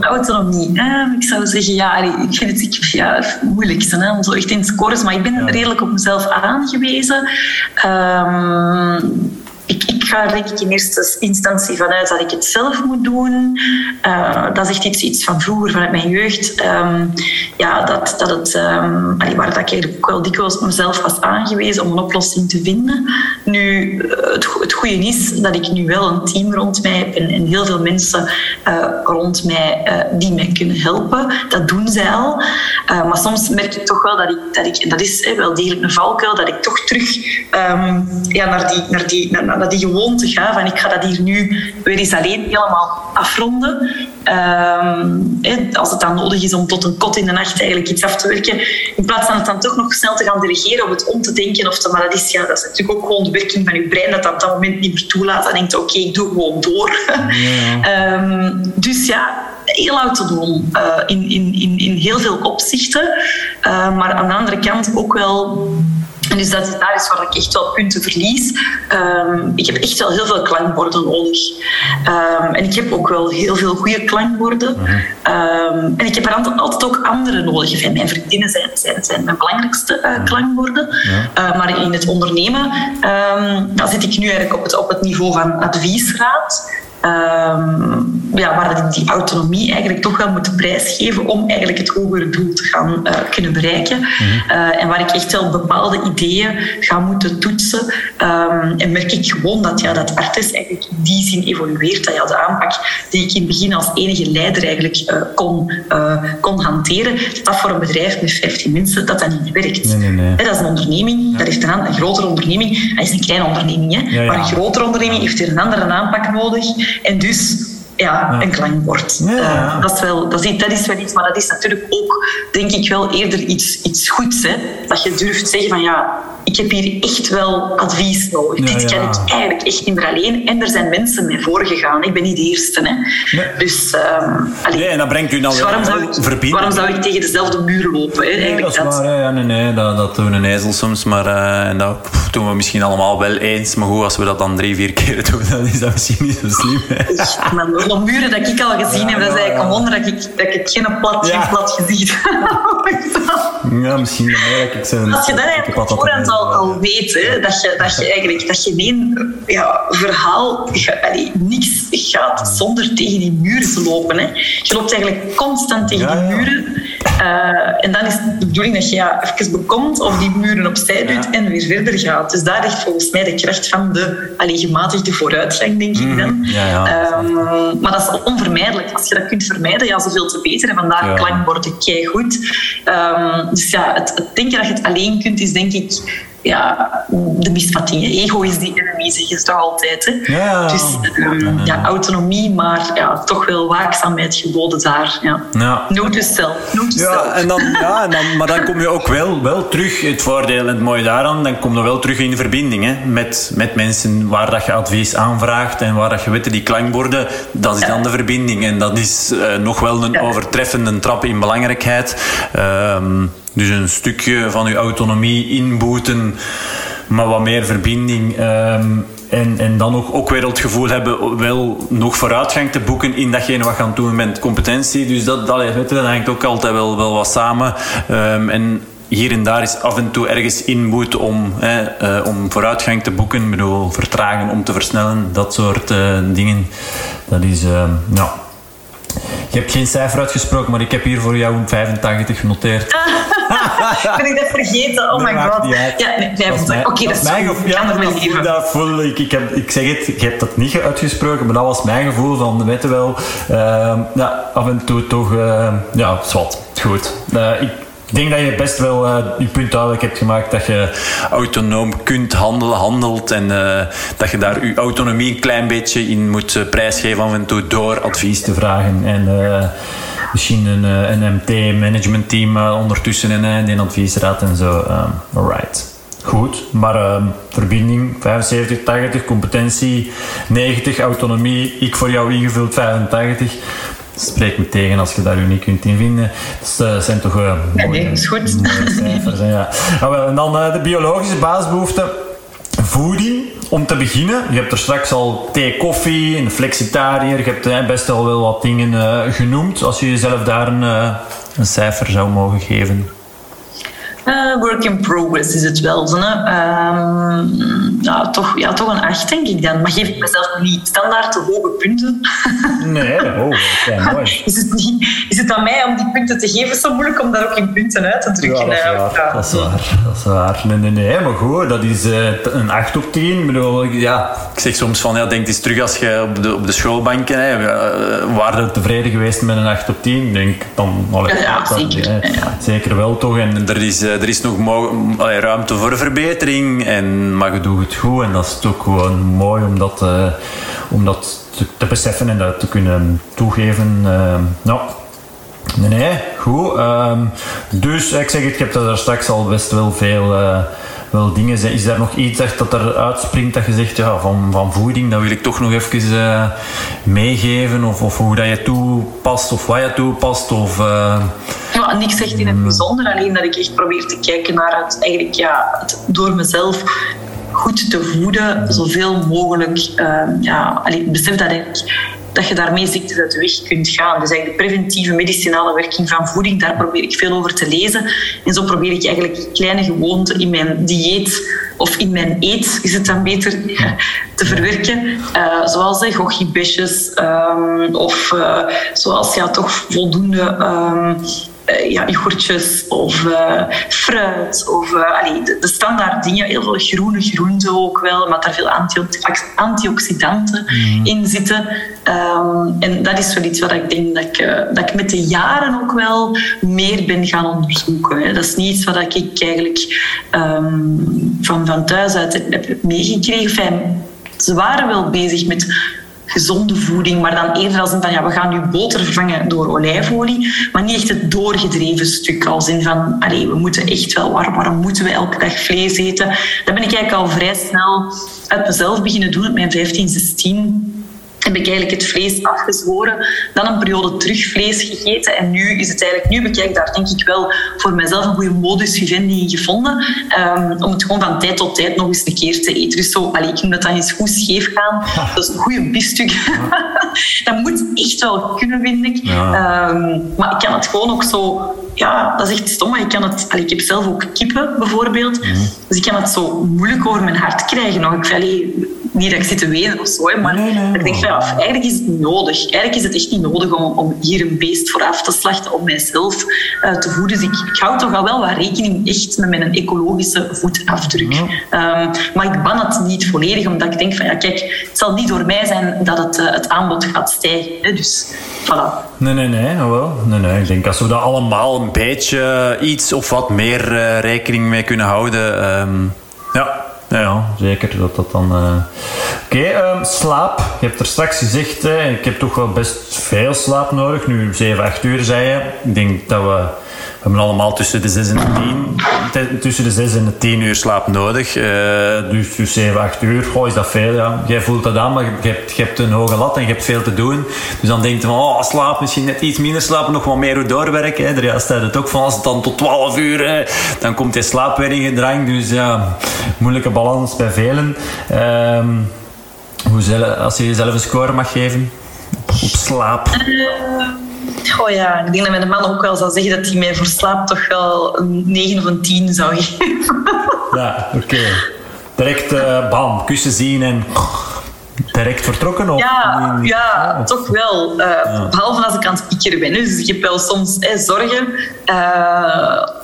Speaker 2: Autonomie. Ik zou zeggen, ja, ik vind het ik, ja, moeilijk hè, om zo echt in scores, maar ik ben redelijk op mezelf aangewezen. Um, ik, ik, ga denk ik in eerste instantie vanuit dat ik het zelf moet doen. Uh, dat is echt iets, iets van vroeger, vanuit mijn jeugd. Um, ja, dat, dat het, um, waar dat ik eigenlijk ook wel dikwijls mezelf was aangewezen om een oplossing te vinden. Nu, het, het goede is dat ik nu wel een team rond mij heb en, heel veel mensen uh, rond mij uh, die mij kunnen helpen. Dat doen zij al. maar soms merk ik toch wel dat ik, dat ik en dat is wel degelijk een valkuil, dat ik toch terug um, ja, naar die, naar die, naar, naar die gewoonte ga van ik ga dat hier nu weer eens alleen helemaal afronden. Um, als het dan nodig is om tot een kot in de nacht eigenlijk iets af te werken. In plaats van het dan toch nog snel te gaan delegeren of het om te denken. Of te, maar dat is, ja, dat is natuurlijk ook gewoon de werking van je brein dat dat dat moment niet meer toelaat. Dan denkt oké, okay, ik doe gewoon door. Ja. um, dus ja, heel autonoom uh, in, in, in, in heel veel opzichten. Uh, maar aan de andere kant ook wel en dus dat is, daar is waar ik echt wel punten verlies. Um, ik heb echt wel heel veel klankborden nodig. Um, en ik heb ook wel heel veel goede klankborden. Um, en ik heb er altijd ook andere nodig. En mijn vriendinnen zijn, zijn, zijn mijn belangrijkste uh, klankborden. Uh, maar in het ondernemen dan zit ik nu eigenlijk op het, op het niveau van adviesraad. Um, ja, waar die, die autonomie eigenlijk toch wel moet prijsgeven om eigenlijk het hogere doel te gaan uh, kunnen bereiken. Mm -hmm. uh, en waar ik echt wel bepaalde ideeën ga moeten toetsen. Um, en merk ik gewoon dat, ja, dat Artes eigenlijk in die zin evolueert. Dat ja, de aanpak die ik in het begin als enige leider eigenlijk uh, kon, kon hanteren, dat dat voor een bedrijf met 15 mensen dat dat niet werkt. Nee, nee, nee. dat is een onderneming, ja. dat heeft een, een grotere onderneming. Dat is een kleine onderneming, hè? Ja, ja. maar een grotere onderneming heeft er een andere aanpak nodig. En dus ja, een klankbord.
Speaker 1: Ja.
Speaker 2: Uh, dat, is wel, dat, is, dat is wel iets, maar dat is natuurlijk ook, denk ik, wel eerder iets, iets goeds. Hè? Dat je durft zeggen van ja, ik heb hier echt wel advies nodig.
Speaker 1: Ja,
Speaker 2: Dit kan ik eigenlijk echt niet meer alleen. En er zijn mensen mee voorgegaan. Ik ben niet de eerste. Hè?
Speaker 1: Nee.
Speaker 2: Dus, um, allee,
Speaker 1: Nee, en dat brengt u dan
Speaker 2: dus
Speaker 1: weer
Speaker 2: waarom, zou ik, waarom zou ik tegen dezelfde muur lopen? Hè?
Speaker 1: Nee,
Speaker 2: Eigenlijk
Speaker 1: dat is
Speaker 2: dat.
Speaker 1: waar. hè. Ja, nee, nee, dat, dat doen een ezel soms. Maar eh, en dat pff, doen we misschien allemaal wel eens. Maar goed, als we dat dan drie, vier keer doen, dan is dat misschien niet zo slim. hè.
Speaker 2: De muren dat ik al gezien heb, dat is eigenlijk een wonder dat ik, dat ik geen plat, geen plat gezicht
Speaker 1: Ja, misschien dat ik.
Speaker 2: Als je dat eigenlijk op voorhand al, al weet, hè, dat, je, dat je eigenlijk dat je één ja, verhaal, je, niks gaat zonder tegen die muren te lopen. Hè. Je loopt eigenlijk constant tegen die muren. Eh, en dan is de bedoeling dat je ja, even bekomt of die muren opzij doet en weer verder gaat. Dus daar ligt volgens mij de kracht van de allee, gematigde vooruitgang, denk ik dan.
Speaker 1: Mhm. ja, ja.
Speaker 2: Ehm, maar dat is onvermijdelijk. Als je dat kunt vermijden, ja, zoveel te beter. En vandaar
Speaker 1: Ja.
Speaker 2: klankborden keigoed. Um, dus ja, het, het denken dat je het alleen kunt, is denk ik ja, de misvattingen. Ego is die enemy, zeggen ze toch altijd. Hè?
Speaker 1: Ja.
Speaker 2: Dus um, ja, autonomie, maar ja, toch wel waakzaamheid geboden daar. Ja.
Speaker 1: Ja.
Speaker 2: Note
Speaker 1: Ja, en dan, ja en dan, maar dan kom je ook wel, wel terug, het voordeel en het mooie daaraan, dan kom je wel terug in verbinding hè, met, met mensen waar dat je advies aanvraagt en waar dat je weet, die klankborden, dat is dan de verbinding. En dat is eh, nog wel een overtreffende trap in belangrijkheid. Ehm, dus een stukje van je autonomie inboeten, maar wat meer verbinding. ehm, en, en dan ook, ook weer het gevoel hebben wel nog vooruitgang te boeken in datgene wat je aan het doen bent, competentie. Dus dat, dat, dat hangt ook altijd wel, wel wat samen. Ehm, en hier en daar is af en toe ergens inboet om, hè, eh, om vooruitgang te boeken. Ik bedoel, vertragen om te versnellen, dat soort eh, dingen. Dat is, ehm, ja... Je hebt geen cijfer uitgesproken, maar ik heb hier voor jou een 85 genoteerd.
Speaker 2: Ben ik dat vergeten? Oh my
Speaker 1: maakt
Speaker 2: god. Ja, nee,
Speaker 1: Dat is
Speaker 2: 25.
Speaker 1: mijn-
Speaker 2: Oké, dat is
Speaker 1: mijn gevoel.
Speaker 2: Ik er
Speaker 1: dat voel- ik. Ik, heb, ik zeg het, je hebt dat niet uitgesproken, maar dat was mijn gevoel van, weet je wel, ehm, ja, af en toe toch, ehm, ja, zwart. Goed. Eh, ik denk dat je best wel eh, je punt duidelijk hebt gemaakt dat je autonoom kunt handelen, handelt en eh, dat je daar je autonomie een klein beetje in moet prijsgeven af en toe door advies te vragen en misschien een, eh, een MT-managementteam eh, ondertussen en eh, die adviesraad en zo. ehm, alright. Goed, maar ehm, verbinding 75, 80, competentie 90, autonomie, ik voor jou ingevuld 85. Spreek me tegen als je daar u niet kunt in vinden. Dat eh, zijn toch eh,
Speaker 2: Ja,
Speaker 1: mooie,
Speaker 2: nee, is goed.
Speaker 1: mooie cijfers. hè, ja. Ah, wel, en dan eh, de biologische basisbehoeften. Voeding, om te beginnen. Je hebt er straks al thee, koffie, een flexitariër. Je hebt best al wel wat dingen eh, genoemd. Als je jezelf daar een, eh, een cijfer zou mogen geven.
Speaker 2: Eh, work in progress is het wel. Zo, hè. Ehm, ja, toch, ja, toch een 8, denk ik dan. Maar geef ik mezelf niet standaard te hoge punten?
Speaker 1: Nee, oh, mooi.
Speaker 2: Is het, niet, is het aan mij om die punten te geven? zo moeilijk om daar ook in punten uit te
Speaker 1: Ja,
Speaker 2: drukken?
Speaker 1: dat is
Speaker 2: hè?
Speaker 1: waar.
Speaker 2: Ja.
Speaker 1: Dat is waar. Dat is waar. Nee, nee, nee, maar goed, dat is eh, een 8 op 10. Ik bedoel, ja, ik zeg soms van, ja, denk eens terug als je op de, op de schoolbanken, hè, eh, waren tevreden geweest met een 8 op 10? Ik denk dan, allee,
Speaker 2: Ja, zeker.
Speaker 1: hè, zeker wel toch. En er is, er is nog ruimte voor verbetering, en, maar je doet het goed. En dat is ook gewoon mooi om dat, eh, te, beseffen en dat te kunnen toegeven. eh, nou, Nee, nee, goed. Ehm, dus ik zeg ik heb daar straks al best wel veel eh, wel dingen. Is is daar nog iets echt dat er uitspringt dat je zegt, ja, van, van voeding, dat wil ik toch nog even eh, meegeven? Of, of hoe dat je toepast, of wat je toepast? Of, eh,
Speaker 2: Ja, niks echt in het bijzonder, alleen dat ik echt probeer te kijken naar het, eigenlijk, ja, het door mezelf goed te voeden, zoveel mogelijk. ehm, ja, besef dat ik dat je daarmee ziektes uit de weg kunt gaan. Dus eigenlijk de preventieve medicinale werking van voeding, daar probeer ik veel over te lezen. En zo probeer ik eigenlijk kleine gewoonten in mijn dieet of in mijn eet, is het dan beter, te verwerken. Uh, zoals uh, gochibesjes um, of uh, zoals ja, toch voldoende... Um, uh, ja, yoghurtjes of uh, fruit of uh, allee, de, de, standaard dingen. Heel veel groene groenten ook wel, maar daar veel antioxidanten mm. in zitten. Um, en dat is wel iets wat ik denk dat ik, uh, dat ik met de jaren ook wel meer ben gaan onderzoeken. Hè. Dat is niet iets wat ik eigenlijk um, van, van thuis uit heb, heb meegekregen. Enfin, ze waren wel bezig met gezonde voeding, maar dan eerder als in van ja, we gaan nu boter vervangen door olijfolie, maar niet echt het doorgedreven stuk. Als in van, allee, we moeten echt wel, waar, waarom moeten we elke dag vlees eten? Dat ben ik eigenlijk al vrij snel uit mezelf beginnen doen, op mijn 15, 16 heb ik eigenlijk het vlees afgezworen. Dan een periode terug vlees gegeten. En nu is het eigenlijk, nu bekijk daar denk ik wel voor mezelf een goede modus vivendi in gevonden. Um, om het gewoon van tijd tot tijd nog eens een keer te eten. Dus zo, allee, ik noem dat dan eens goed scheef gaan. Dat is een goede biefstuk. dat moet echt wel kunnen, vind ik. Um, maar ik kan het gewoon ook zo ja, dat is echt stom. Ik, kan het, allee, ik heb zelf ook kippen, bijvoorbeeld. Mhm. Dus ik kan het zo moeilijk over mijn hart krijgen. Nog. Ik, allee, niet dat ik zit te wenen of zo, maar ik denk van, ja, eigenlijk is het niet nodig. Eigenlijk is het echt niet nodig om, om hier een beest voor af te slachten om mijzelf uh, te voeden. Dus ik, ik hou toch al wel wat rekening echt met mijn ecologische voetafdruk. Um, maar ik ban het niet volledig, omdat ik denk van, ja, kijk, het zal niet door mij zijn dat het, uh, het aanbod gaat stijgen. Hè? Dus, voilà.
Speaker 1: Nee, nee, nee, wel. Nee, nee. Ik denk als we dat allemaal een beetje iets of wat meer uh, rekening mee kunnen houden... Um, ja, ja, zeker dat dat dan. Uh... Oké, um, slaap. Je hebt er straks gezegd, hè, ik heb toch wel best veel slaap nodig. Nu 7, 8 uur zei je. Ik denk dat we hebben allemaal tussen de 6 en de 10, tussen de 6 en de 10 uur slaap nodig. Uh, dus, dus 7, 8 uur, goh, is dat veel? Ja. Jij voelt dat aan, maar je hebt, je hebt een hoge lat en je hebt veel te doen. Dus dan denk je van, oh, slaap, misschien net iets minder slapen, nog wat meer doorwerken. Hè. De juist het ook van, als het dan tot 12 uur, hè, dan komt die slaap weer in gedrang. Dus ja, moeilijke balans bij velen. Um, hoe als je jezelf een score mag geven op slaap. Uh.
Speaker 2: Oh ja, ik denk dat mijn man ook wel zou zeggen dat hij mij voor slaap toch wel een 9 of een 10 zou geven.
Speaker 1: Ja, oké. Direct uh, bam, kussen zien en direct vertrokken? Of
Speaker 2: ja, ja, toch wel. Uh, Behalve als ik aan het piekeren ben. Dus ik heb wel soms zorgen uh,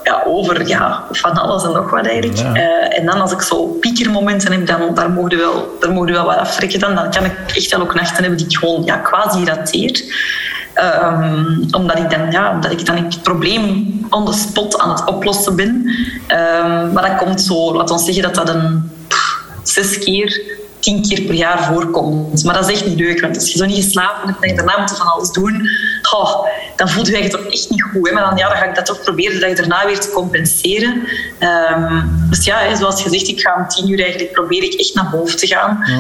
Speaker 2: ja, over ja, van alles en nog wat eigenlijk. Uh, en dan als ik zo piekermomenten heb, dan daar mogen wel, daar mogen wel wat aftrekken. Dan, dan kan ik echt wel ook nachten hebben die ik gewoon ja, quasi rateer. Um, omdat, ik dan, ja, omdat ik dan het probleem on the spot aan het oplossen ben. Um, maar dat komt zo, laat ons zeggen dat dat een zes keer tien keer per jaar voorkomt. Maar dat is echt niet leuk, want als je zo niet geslapen hebt en daarna moet van alles doen, oh, dan voelt je je toch echt niet goed. Hè? Maar dan, ja, dan ga ik dat toch proberen dat je daarna weer te compenseren. Um, dus ja, zoals gezegd, ik ga om tien uur eigenlijk probeer ik echt naar boven te gaan. Ja.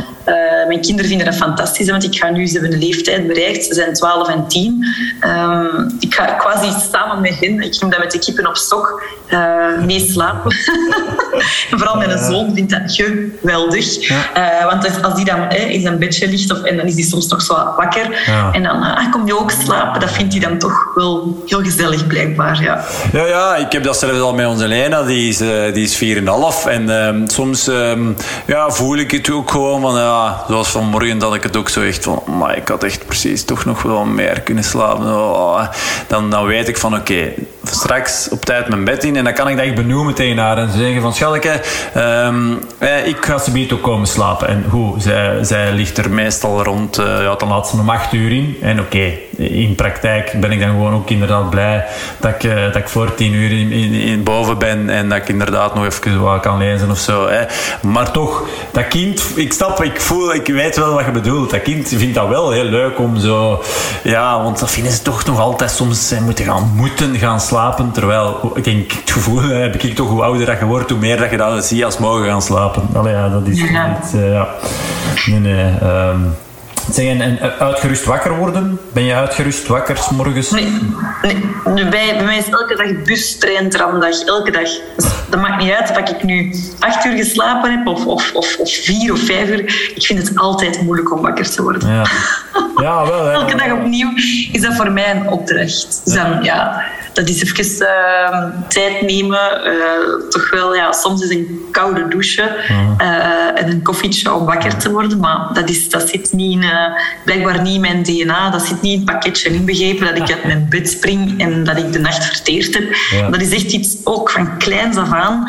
Speaker 2: Uh, mijn kinderen vinden dat fantastisch, want ik ga nu, ze hebben een leeftijd bereikt, ze zijn 12 en 10. Um, ehm, ik ga quasi samen met hen, ik noem dat met de kippen op stok, uh, mee slapen. en vooral mijn zoon vindt dat geweldig. Ja. Uh, want als die dan in zijn bedje ligt, of, en dan is hij soms toch zo wakker, ja. en dan ah, kom je ook slapen, dat vindt hij dan toch wel heel gezellig blijkbaar. Ja,
Speaker 1: ja, ja ik heb dat zelfs al met onze Lena, die is, uh, die is 4,5. En um, soms um, ja, voel ik het ook gewoon van, ja, zoals vanmorgen dat ik het ook zo echt van, maar ik had echt precies toch nog wel meer kunnen slapen. Oh, dan, dan weet ik van, oké, okay, straks op tijd mijn bed in en dan kan ik dat echt benoemen tegen haar en zeggen van, Schalke, um, eh, ik ga ze ook komen slapen. En hoe, zij, zij ligt er meestal rond, uh, ja, dan laat ze om 8 uur in. En oké, in praktijk ben ik dan gewoon ook inderdaad blij dat ik, uh, dat ik voor 10 uur in, in, in, boven ben en dat ik inderdaad nog even wat kan lezen of zo. Hè. Maar toch, dat kind, ik stap, ik voel, ik weet wel wat je bedoelt. Dat kind vindt dat wel heel leuk om zo, ja, want dat vinden ze toch nog altijd soms ze moeten gaan, moeten gaan slapen. Terwijl, ik denk, het gevoel heb ik toch hoe ouder dat je wordt, hoe meer dat je dat ziet als mogen gaan slapen. Allee, ja, dat is ja. Niet, uh, ja. Nee, nee. Um, Zeg, en, en uitgerust wakker worden? Ben je uitgerust wakker s morgens?
Speaker 2: Nee, nee. Bij, bij mij is elke dag bus, trein, tramdag. Elke dag. Dus dat maakt niet uit of ik nu acht uur geslapen heb of, of, of, of vier of vijf uur. Ik vind het altijd moeilijk om wakker te worden.
Speaker 1: Ja, ja wel.
Speaker 2: elke dag opnieuw is dat voor mij een opdracht. Dus dan, ja, dat is even uh, tijd nemen. Uh, toch wel, ja, soms is een koude douche uh, en een koffietje om wakker te worden. Maar dat, is, dat zit niet in, blijkbaar niet in mijn DNA. Dat zit niet in het pakketje inbegrepen dat ik uit mijn bed spring en dat ik de nacht verteerd heb. Dat is echt iets ook van kleins af aan.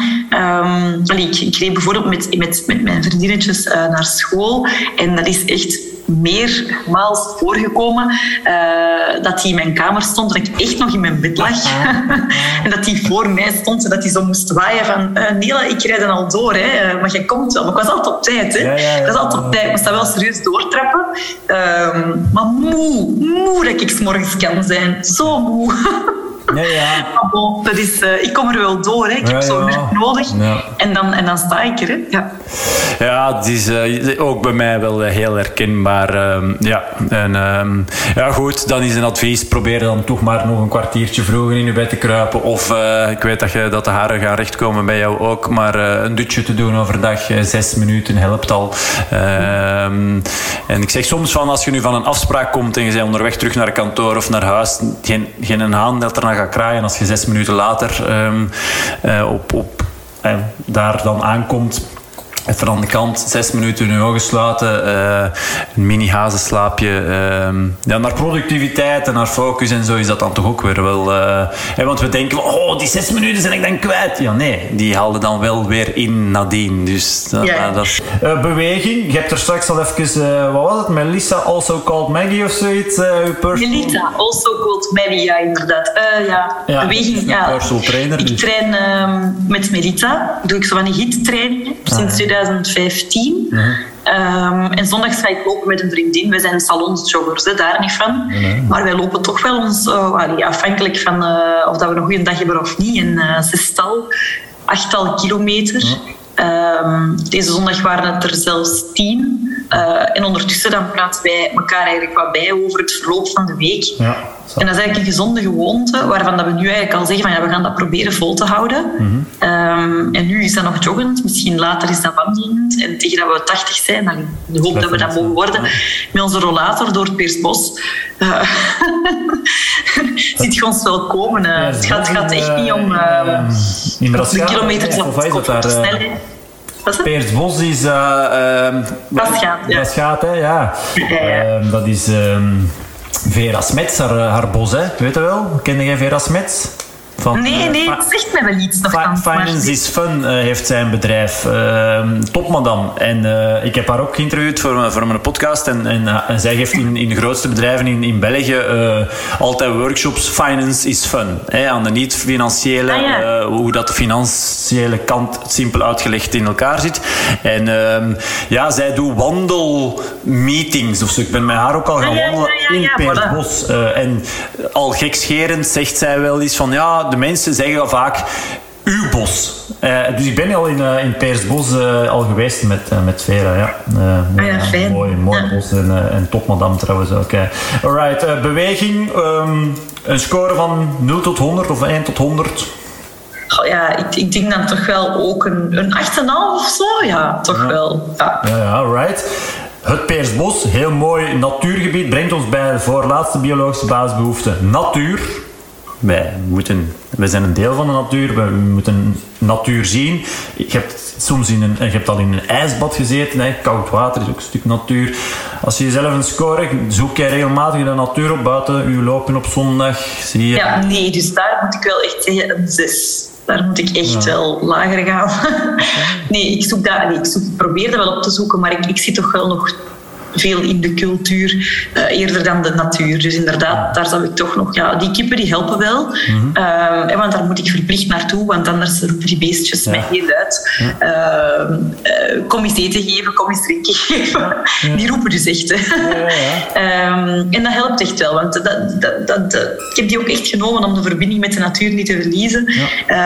Speaker 2: Um, ik, ik reed bijvoorbeeld met, met, met mijn vriendinnetjes naar school en dat is echt meermaals voorgekomen uh, dat hij in mijn kamer stond, dat ik echt nog in mijn bed lag. en dat hij voor mij stond en dat hij zo moest waaien van uh, Nela, ik rijd dan al door, hè, maar jij komt wel. Maar ik was altijd op tijd. Hè. Ja, ja, ik was altijd op tijd. Ik moest dat wel serieus doortrappen. Uh, maar moe, moe dat ik morgens kan zijn. Zo moe.
Speaker 1: Ja, ja.
Speaker 2: Maar dat is, uh, ik kom er wel door. Hè. Ik heb zo'n minuut nodig. En, dan, en dan sta ik er. Hè. Ja,
Speaker 1: ja het is uh, ook bij mij wel uh, heel herkenbaar. Ehm, ja. En, um, ja, goed, dan is een advies. Probeer dan toch maar nog een kwartiertje vroeger in je bed te kruipen. Of ik weet dat, je, dat de haren gaan rechtkomen bij jou ook. Maar een dutje te doen overdag, zes minuten helpt al. Ehm, en ik zeg soms van als je nu van een afspraak komt en je bent onderweg terug naar kantoor of naar huis, geen, geen een haan dat er naar gaat kraaien als je zes minuten later um, uh, op, op, uh, daar dan aankomt Even aan de kant, zes minuten in je ogen sluiten, uh, een mini-hazenslaapje. Uh, ja, naar productiviteit en naar focus en zo is dat dan toch ook weer wel... Uh, want we denken, oh, die zes minuten zijn ik dan kwijt. Ja, nee, die haalden dan wel weer in nadien. Dus
Speaker 2: ja.
Speaker 1: dat is... beweging, je hebt er straks al even, wat was het, Melissa, also called Maggie of zoiets?
Speaker 2: Melissa, also called Maggie, ja, inderdaad. ja. ja, beweging, ja.
Speaker 1: Personal trainer.
Speaker 2: Ik
Speaker 1: dus.
Speaker 2: train ehm, met Melissa, doe ik zo van die hit-trainingen, sinds 2015. Uh -huh. um, en zondags ga ik lopen met een vriendin. We zijn salonsjoggers, hè, daar niet van. Maar wij lopen toch wel ons, uh, afhankelijk van uh, of dat we een goede dag hebben of niet, een uh, zestal, achttal kilometer. Um, deze zondag waren het er zelfs tien. Uh, en ondertussen dan praten wij elkaar eigenlijk wat bij over het verloop van de week.
Speaker 1: Ja,
Speaker 2: en dat is eigenlijk een gezonde gewoonte, waarvan dat we nu eigenlijk al zeggen van ja, we gaan dat proberen vol te houden. Mm -hmm. um, en nu is dat nog joggend, misschien later is dat wandelend. En tegen dat we 80 zijn, dan de hoop dat we dat mogen worden, met onze rollator door het Peersbos. Uh, ziet je ons wel komen. Uh, het, gaat, het gaat echt niet om de kilometers op de snelheid.
Speaker 1: Peersbos is... Uh, uh,
Speaker 2: dat gaat, ja.
Speaker 1: Dat gaat, hè, ja. Uh, dat is um, Vera Smets, haar, haar bos, hè. Weet je wel? Kende jij Vera Smets?
Speaker 2: Van, nee, nee, het zegt mij wel iets.
Speaker 1: Finance is Fun uh, heeft zijn bedrijf. Uh, Topmadam. En uh, ik heb haar ook geïnterviewd voor, voor mijn podcast. En, en, en zij geeft in, in de grootste bedrijven in, in België altijd workshops. Finance is Fun. Hè, aan de niet-financiële,
Speaker 2: ah, ja.
Speaker 1: hoe dat de financiële kant simpel uitgelegd in elkaar zit. En ehm, ja, zij doet wandelmeetings of zo. Ik ben met haar ook al gaan
Speaker 2: ah, ja,
Speaker 1: wandelen
Speaker 2: ja,
Speaker 1: in Peersbos. en al gekscherend zegt zij wel eens van ja de mensen zeggen vaak uw bos. Uh, dus ik ben al in, uh, in Peersbos uh, al geweest met, met Vera. Ja.
Speaker 2: ah, ja, fijn.
Speaker 1: Mooi, mooi
Speaker 2: ja.
Speaker 1: bos en, en topmadam trouwens ook. Alright, beweging. Um, een score van 0 tot 100 of 1 tot 100?
Speaker 2: Oh, ja, ik, ik denk dan toch wel ook een, een 8,5 of zo. Ja, toch
Speaker 1: ja.
Speaker 2: wel. Ja,
Speaker 1: ja, ja right. Het Peersbos, heel mooi natuurgebied, brengt ons bij de voorlaatste biologische basisbehoefte. Natuur wij, moeten, wij zijn een deel van de natuur, we moeten natuur zien. Je hebt, soms in een, je hebt al in een ijsbad gezeten, hè. koud water is ook een stuk natuur. Als je jezelf een score, zoek jij regelmatig de natuur op buiten, u lopen op zondag, zie je...
Speaker 2: Ja, nee, dus daar moet ik wel echt zeggen een 6. Daar moet ik echt ja. wel lager gaan. nee, ik, zoek dat, nee, ik zoek, probeer dat wel op te zoeken, maar ik, ik zie toch wel nog veel in de cultuur uh, eerder dan de natuur. Dus inderdaad, daar zou ik toch nog... Ja, die kippen die helpen wel. Mm-hmm. Uh, want daar moet ik verplicht naartoe, want anders roepen die beestjes ja. mij heel uit. Uh, kom eens eten geven, kom eens drinken geven. Ja. Die roepen dus echt. um, en dat helpt echt wel, want dat, dat, dat, ik heb die ook echt genomen om de verbinding met de natuur niet te verliezen.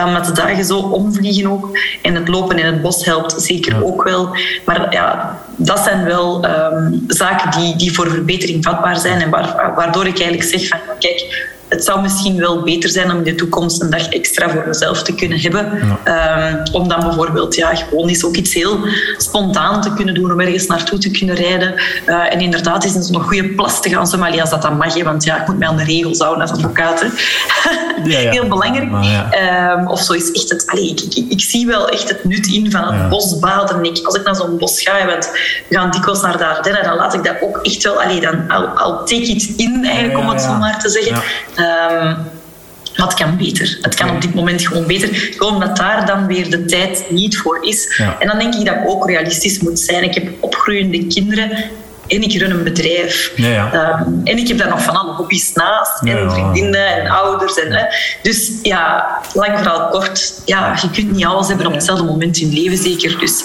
Speaker 2: omdat de dagen zo omvliegen ook. En het lopen in het bos helpt zeker ook wel. Maar ja, dat zijn wel... Um, zaken die, die voor verbetering vatbaar zijn en waardoor ik eigenlijk zeg van kijk, het zou misschien wel beter zijn om in de toekomst een dag extra voor mezelf te kunnen hebben. Ja. Um, om dan bijvoorbeeld ja, gewoon eens ook iets heel spontaan te kunnen doen, om ergens naartoe te kunnen rijden. Uh, en inderdaad is een goede plas te gaan Somalia als dat dan mag. Want ja, ik moet mij aan de regels houden als advocaat. Ja, ja. heel belangrijk. Um, of zo is echt het... Allee, ik, ik, ik, zie wel echt het nut in van het bosbaden. Ik, als ik naar zo'n bos ga, want we gaan dikwijls naar de Ardennen, dan laat ik dat ook echt wel... Allee, dan, I'll, take it in, eigenlijk, om het zo maar te zeggen. Um, maar het kan beter. Het kan op dit moment gewoon beter. Gewoon omdat daar dan weer de tijd niet voor is.
Speaker 1: Ja.
Speaker 2: En dan denk ik dat ik ook realistisch moet zijn. Ik heb opgroeiende kinderen. en ik run een bedrijf.
Speaker 3: Ja, ja.
Speaker 2: Ehm, en ik heb daar nog van alle hobby's naast.
Speaker 3: Ja,
Speaker 2: en vriendinnen en ouders. En, hè. Dus ja, lang verhaal kort. Ja, je kunt niet alles hebben op hetzelfde moment in je leven, zeker. Dus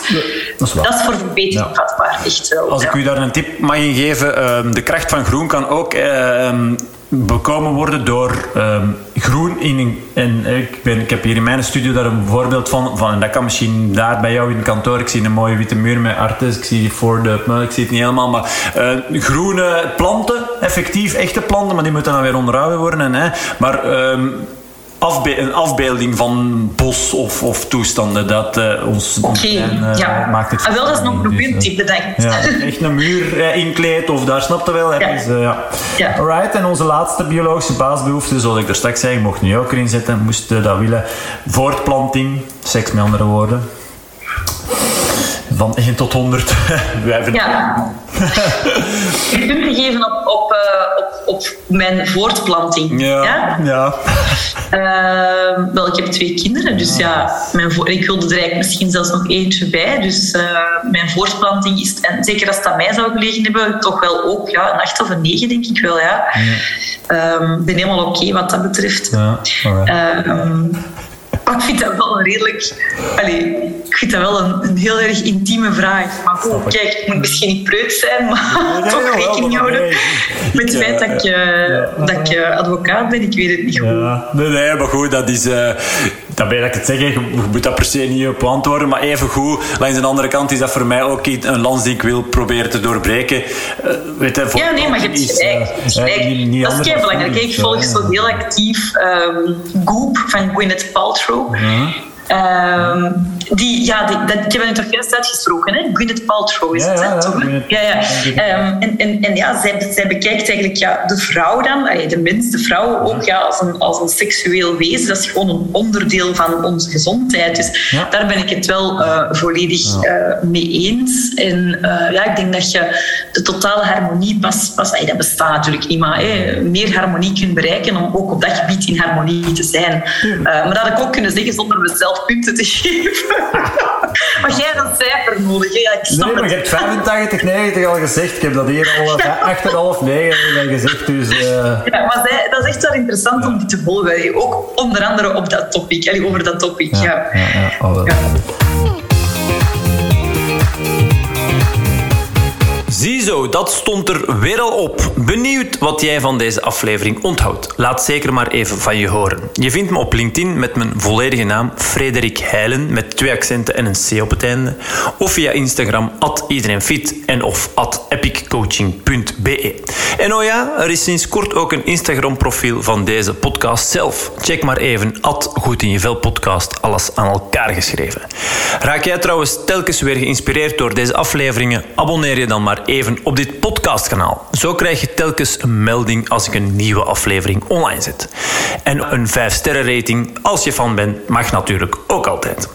Speaker 3: dat is waar.
Speaker 2: dat is voor verbetering vatbaar, echt wel.
Speaker 3: Als ik u daar een tip mag in geven, ehm, de kracht van groen kan ook ehm, bekomen worden door ehm, groen in een, en ik, ben, ik heb hier in mijn studio daar een voorbeeld van, van en dat kan misschien daar bij jou in het kantoor. Ik zie een mooie witte muur met artes, ik zie voor de, ik zie het niet helemaal, maar eh, groene planten, effectief echte planten, maar die moeten dan weer onderhouden worden. En, hè, maar ehm, afbe- een afbeelding van bos of, of toestanden, dat eh, ons, brein, eh,
Speaker 2: ja.
Speaker 3: maakt het
Speaker 2: Ah, wel, dat is nog een
Speaker 3: Dus, eh, ja, echt een muur inkleed of daar snapte wel.
Speaker 2: Ja.
Speaker 3: Dus, ja.
Speaker 2: Ja.
Speaker 3: Alright, en onze laatste biologische basisbehoefte, zoals ik er straks zei, je mocht nu ook erin zetten, moest dat willen. Voortplanting, seks met andere woorden. Van 1 tot 100. Wij
Speaker 2: Ja. Ik punten geven op, op, op, op mijn voortplanting.
Speaker 3: Ja,
Speaker 2: Ja?
Speaker 3: ja.
Speaker 2: Ehm, wel, ik heb twee kinderen, dus ja, mijn ik wilde er eigenlijk misschien zelfs nog eentje bij. Dus eh, mijn voortplanting is, en zeker als het aan mij zou gelegen hebben, toch wel ook ja, een acht of een negen, denk ik wel. Ja. Ehm, Ik ben helemaal oké wat dat betreft.
Speaker 3: ja.
Speaker 2: Ehm, maar ik vind dat wel een redelijk... Allee, ik vind dat wel een, een heel erg intieme vraag. Maar goed, kijk, ik moet misschien niet preut zijn, maar
Speaker 3: Nee,
Speaker 2: toch rekening houden
Speaker 3: nee.
Speaker 2: met het feit dat ik, eh, dat ik eh, advocaat ben. Ik weet het niet goed.
Speaker 3: Ja, nee, nee, maar goed, dat is... eh dat ben ik het zeggen, je moet dat per se niet op antwoorden, maar even goed, langs de andere kant is dat voor mij ook een lans die ik wil proberen te doorbreken. Eh, weet je,
Speaker 2: Ja, nee, maar je hebt gelijk. gelijk. dat is
Speaker 3: dan
Speaker 2: belangrijk. Ik volg zo heel actief ehm, Goop van Gwyneth Paltrow. Ehm, die, ja, die, dat, ik heb het toch juist uitgesproken, hè? Gwyneth Paltrow is
Speaker 3: Ja,
Speaker 2: het,
Speaker 3: ja,
Speaker 2: hè,
Speaker 3: ja,
Speaker 2: toch? Ja, ja. Ehm, en, en, en ja, zij, zij bekijkt eigenlijk ja, de vrouw dan, de mens, de vrouw ook ja, als, een, als een seksueel wezen. Dat is gewoon een onderdeel van onze gezondheid. Dus daar ben ik het wel eh, volledig eh, mee eens. En eh, ja, ik denk dat je de totale harmonie pas, pas allee, dat bestaat natuurlijk niet, maar meer harmonie kunt bereiken om ook op dat gebied in harmonie te zijn. Maar dat had ik ook kunnen zeggen zonder mezelf punten te geven. maar jij hebt een cijfer nodig. Hè? Ja, ik snap
Speaker 3: Nee, maar je hebt 85, 90 al gezegd. Ik heb dat hier al eh, 8,5, 9 gezegd. Dus, eh,
Speaker 2: Ja, maar zij- dat is echt wel interessant om die te volgen. Ook onder andere op dat topic, allee, over dat topic. Ja.
Speaker 3: ja,
Speaker 1: Ziezo, dat stond er weer al op. Benieuwd wat jij van deze aflevering onthoudt? Laat zeker maar even van je horen. Je vindt me op LinkedIn met mijn volledige naam Frederik Heilen met twee accenten en een C op het einde. Of via Instagram at iedereenfit en of at epiccoaching.be. En oh ja, er is sinds kort ook een Instagram profiel van deze podcast zelf. Check maar even at Goed in je podcast, alles aan elkaar geschreven. Raak jij trouwens telkens weer geïnspireerd door deze afleveringen? Abonneer je dan maar even op dit podcastkanaal. Zo krijg je telkens een melding als ik een nieuwe aflevering online zet. En een 5-sterren rating, als je fan bent, mag natuurlijk ook altijd.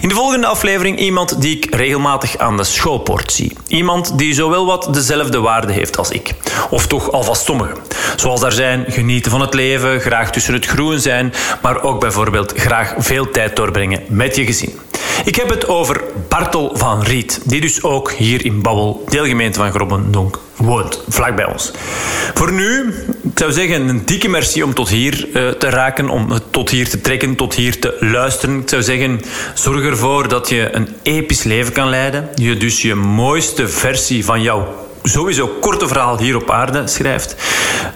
Speaker 1: In de volgende aflevering iemand die ik regelmatig aan de schoolpoort zie. Iemand die zowel wat dezelfde waarde heeft als ik. Of toch alvast sommigen. Zoals daar zijn, genieten van het leven, graag tussen het groen zijn, maar ook bijvoorbeeld graag veel tijd doorbrengen met je gezin. Ik heb het over Bartel van Riet, die dus ook hier in Babbel, deelgemeente van Grobbendonk, woont, vlak bij ons. Voor nu, ik zou zeggen, een dikke merci om tot hier eh, te raken, om tot hier te trekken, tot hier te luisteren. Ik zou zeggen, zorg ervoor dat je een episch leven kan leiden. Je dus je mooiste versie van jouw sowieso korte verhaal hier op aarde schrijft.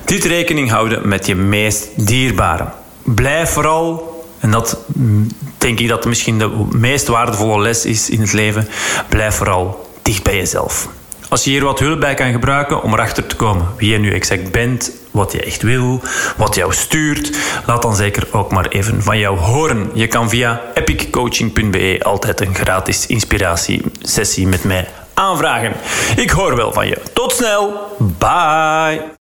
Speaker 1: Dit rekening houden met je meest dierbare. Blijf vooral en dat mm, denk ik dat misschien de meest waardevolle les is in het leven. Blijf vooral dicht bij jezelf. Als je hier wat hulp bij kan gebruiken om erachter te komen wie je nu exact bent, wat je echt wil, wat jou stuurt, laat dan zeker ook maar even van jou horen. Je kan via epiccoaching.be altijd een gratis inspiratiesessie met mij aanvragen. Ik hoor wel van je. Tot snel. Bye.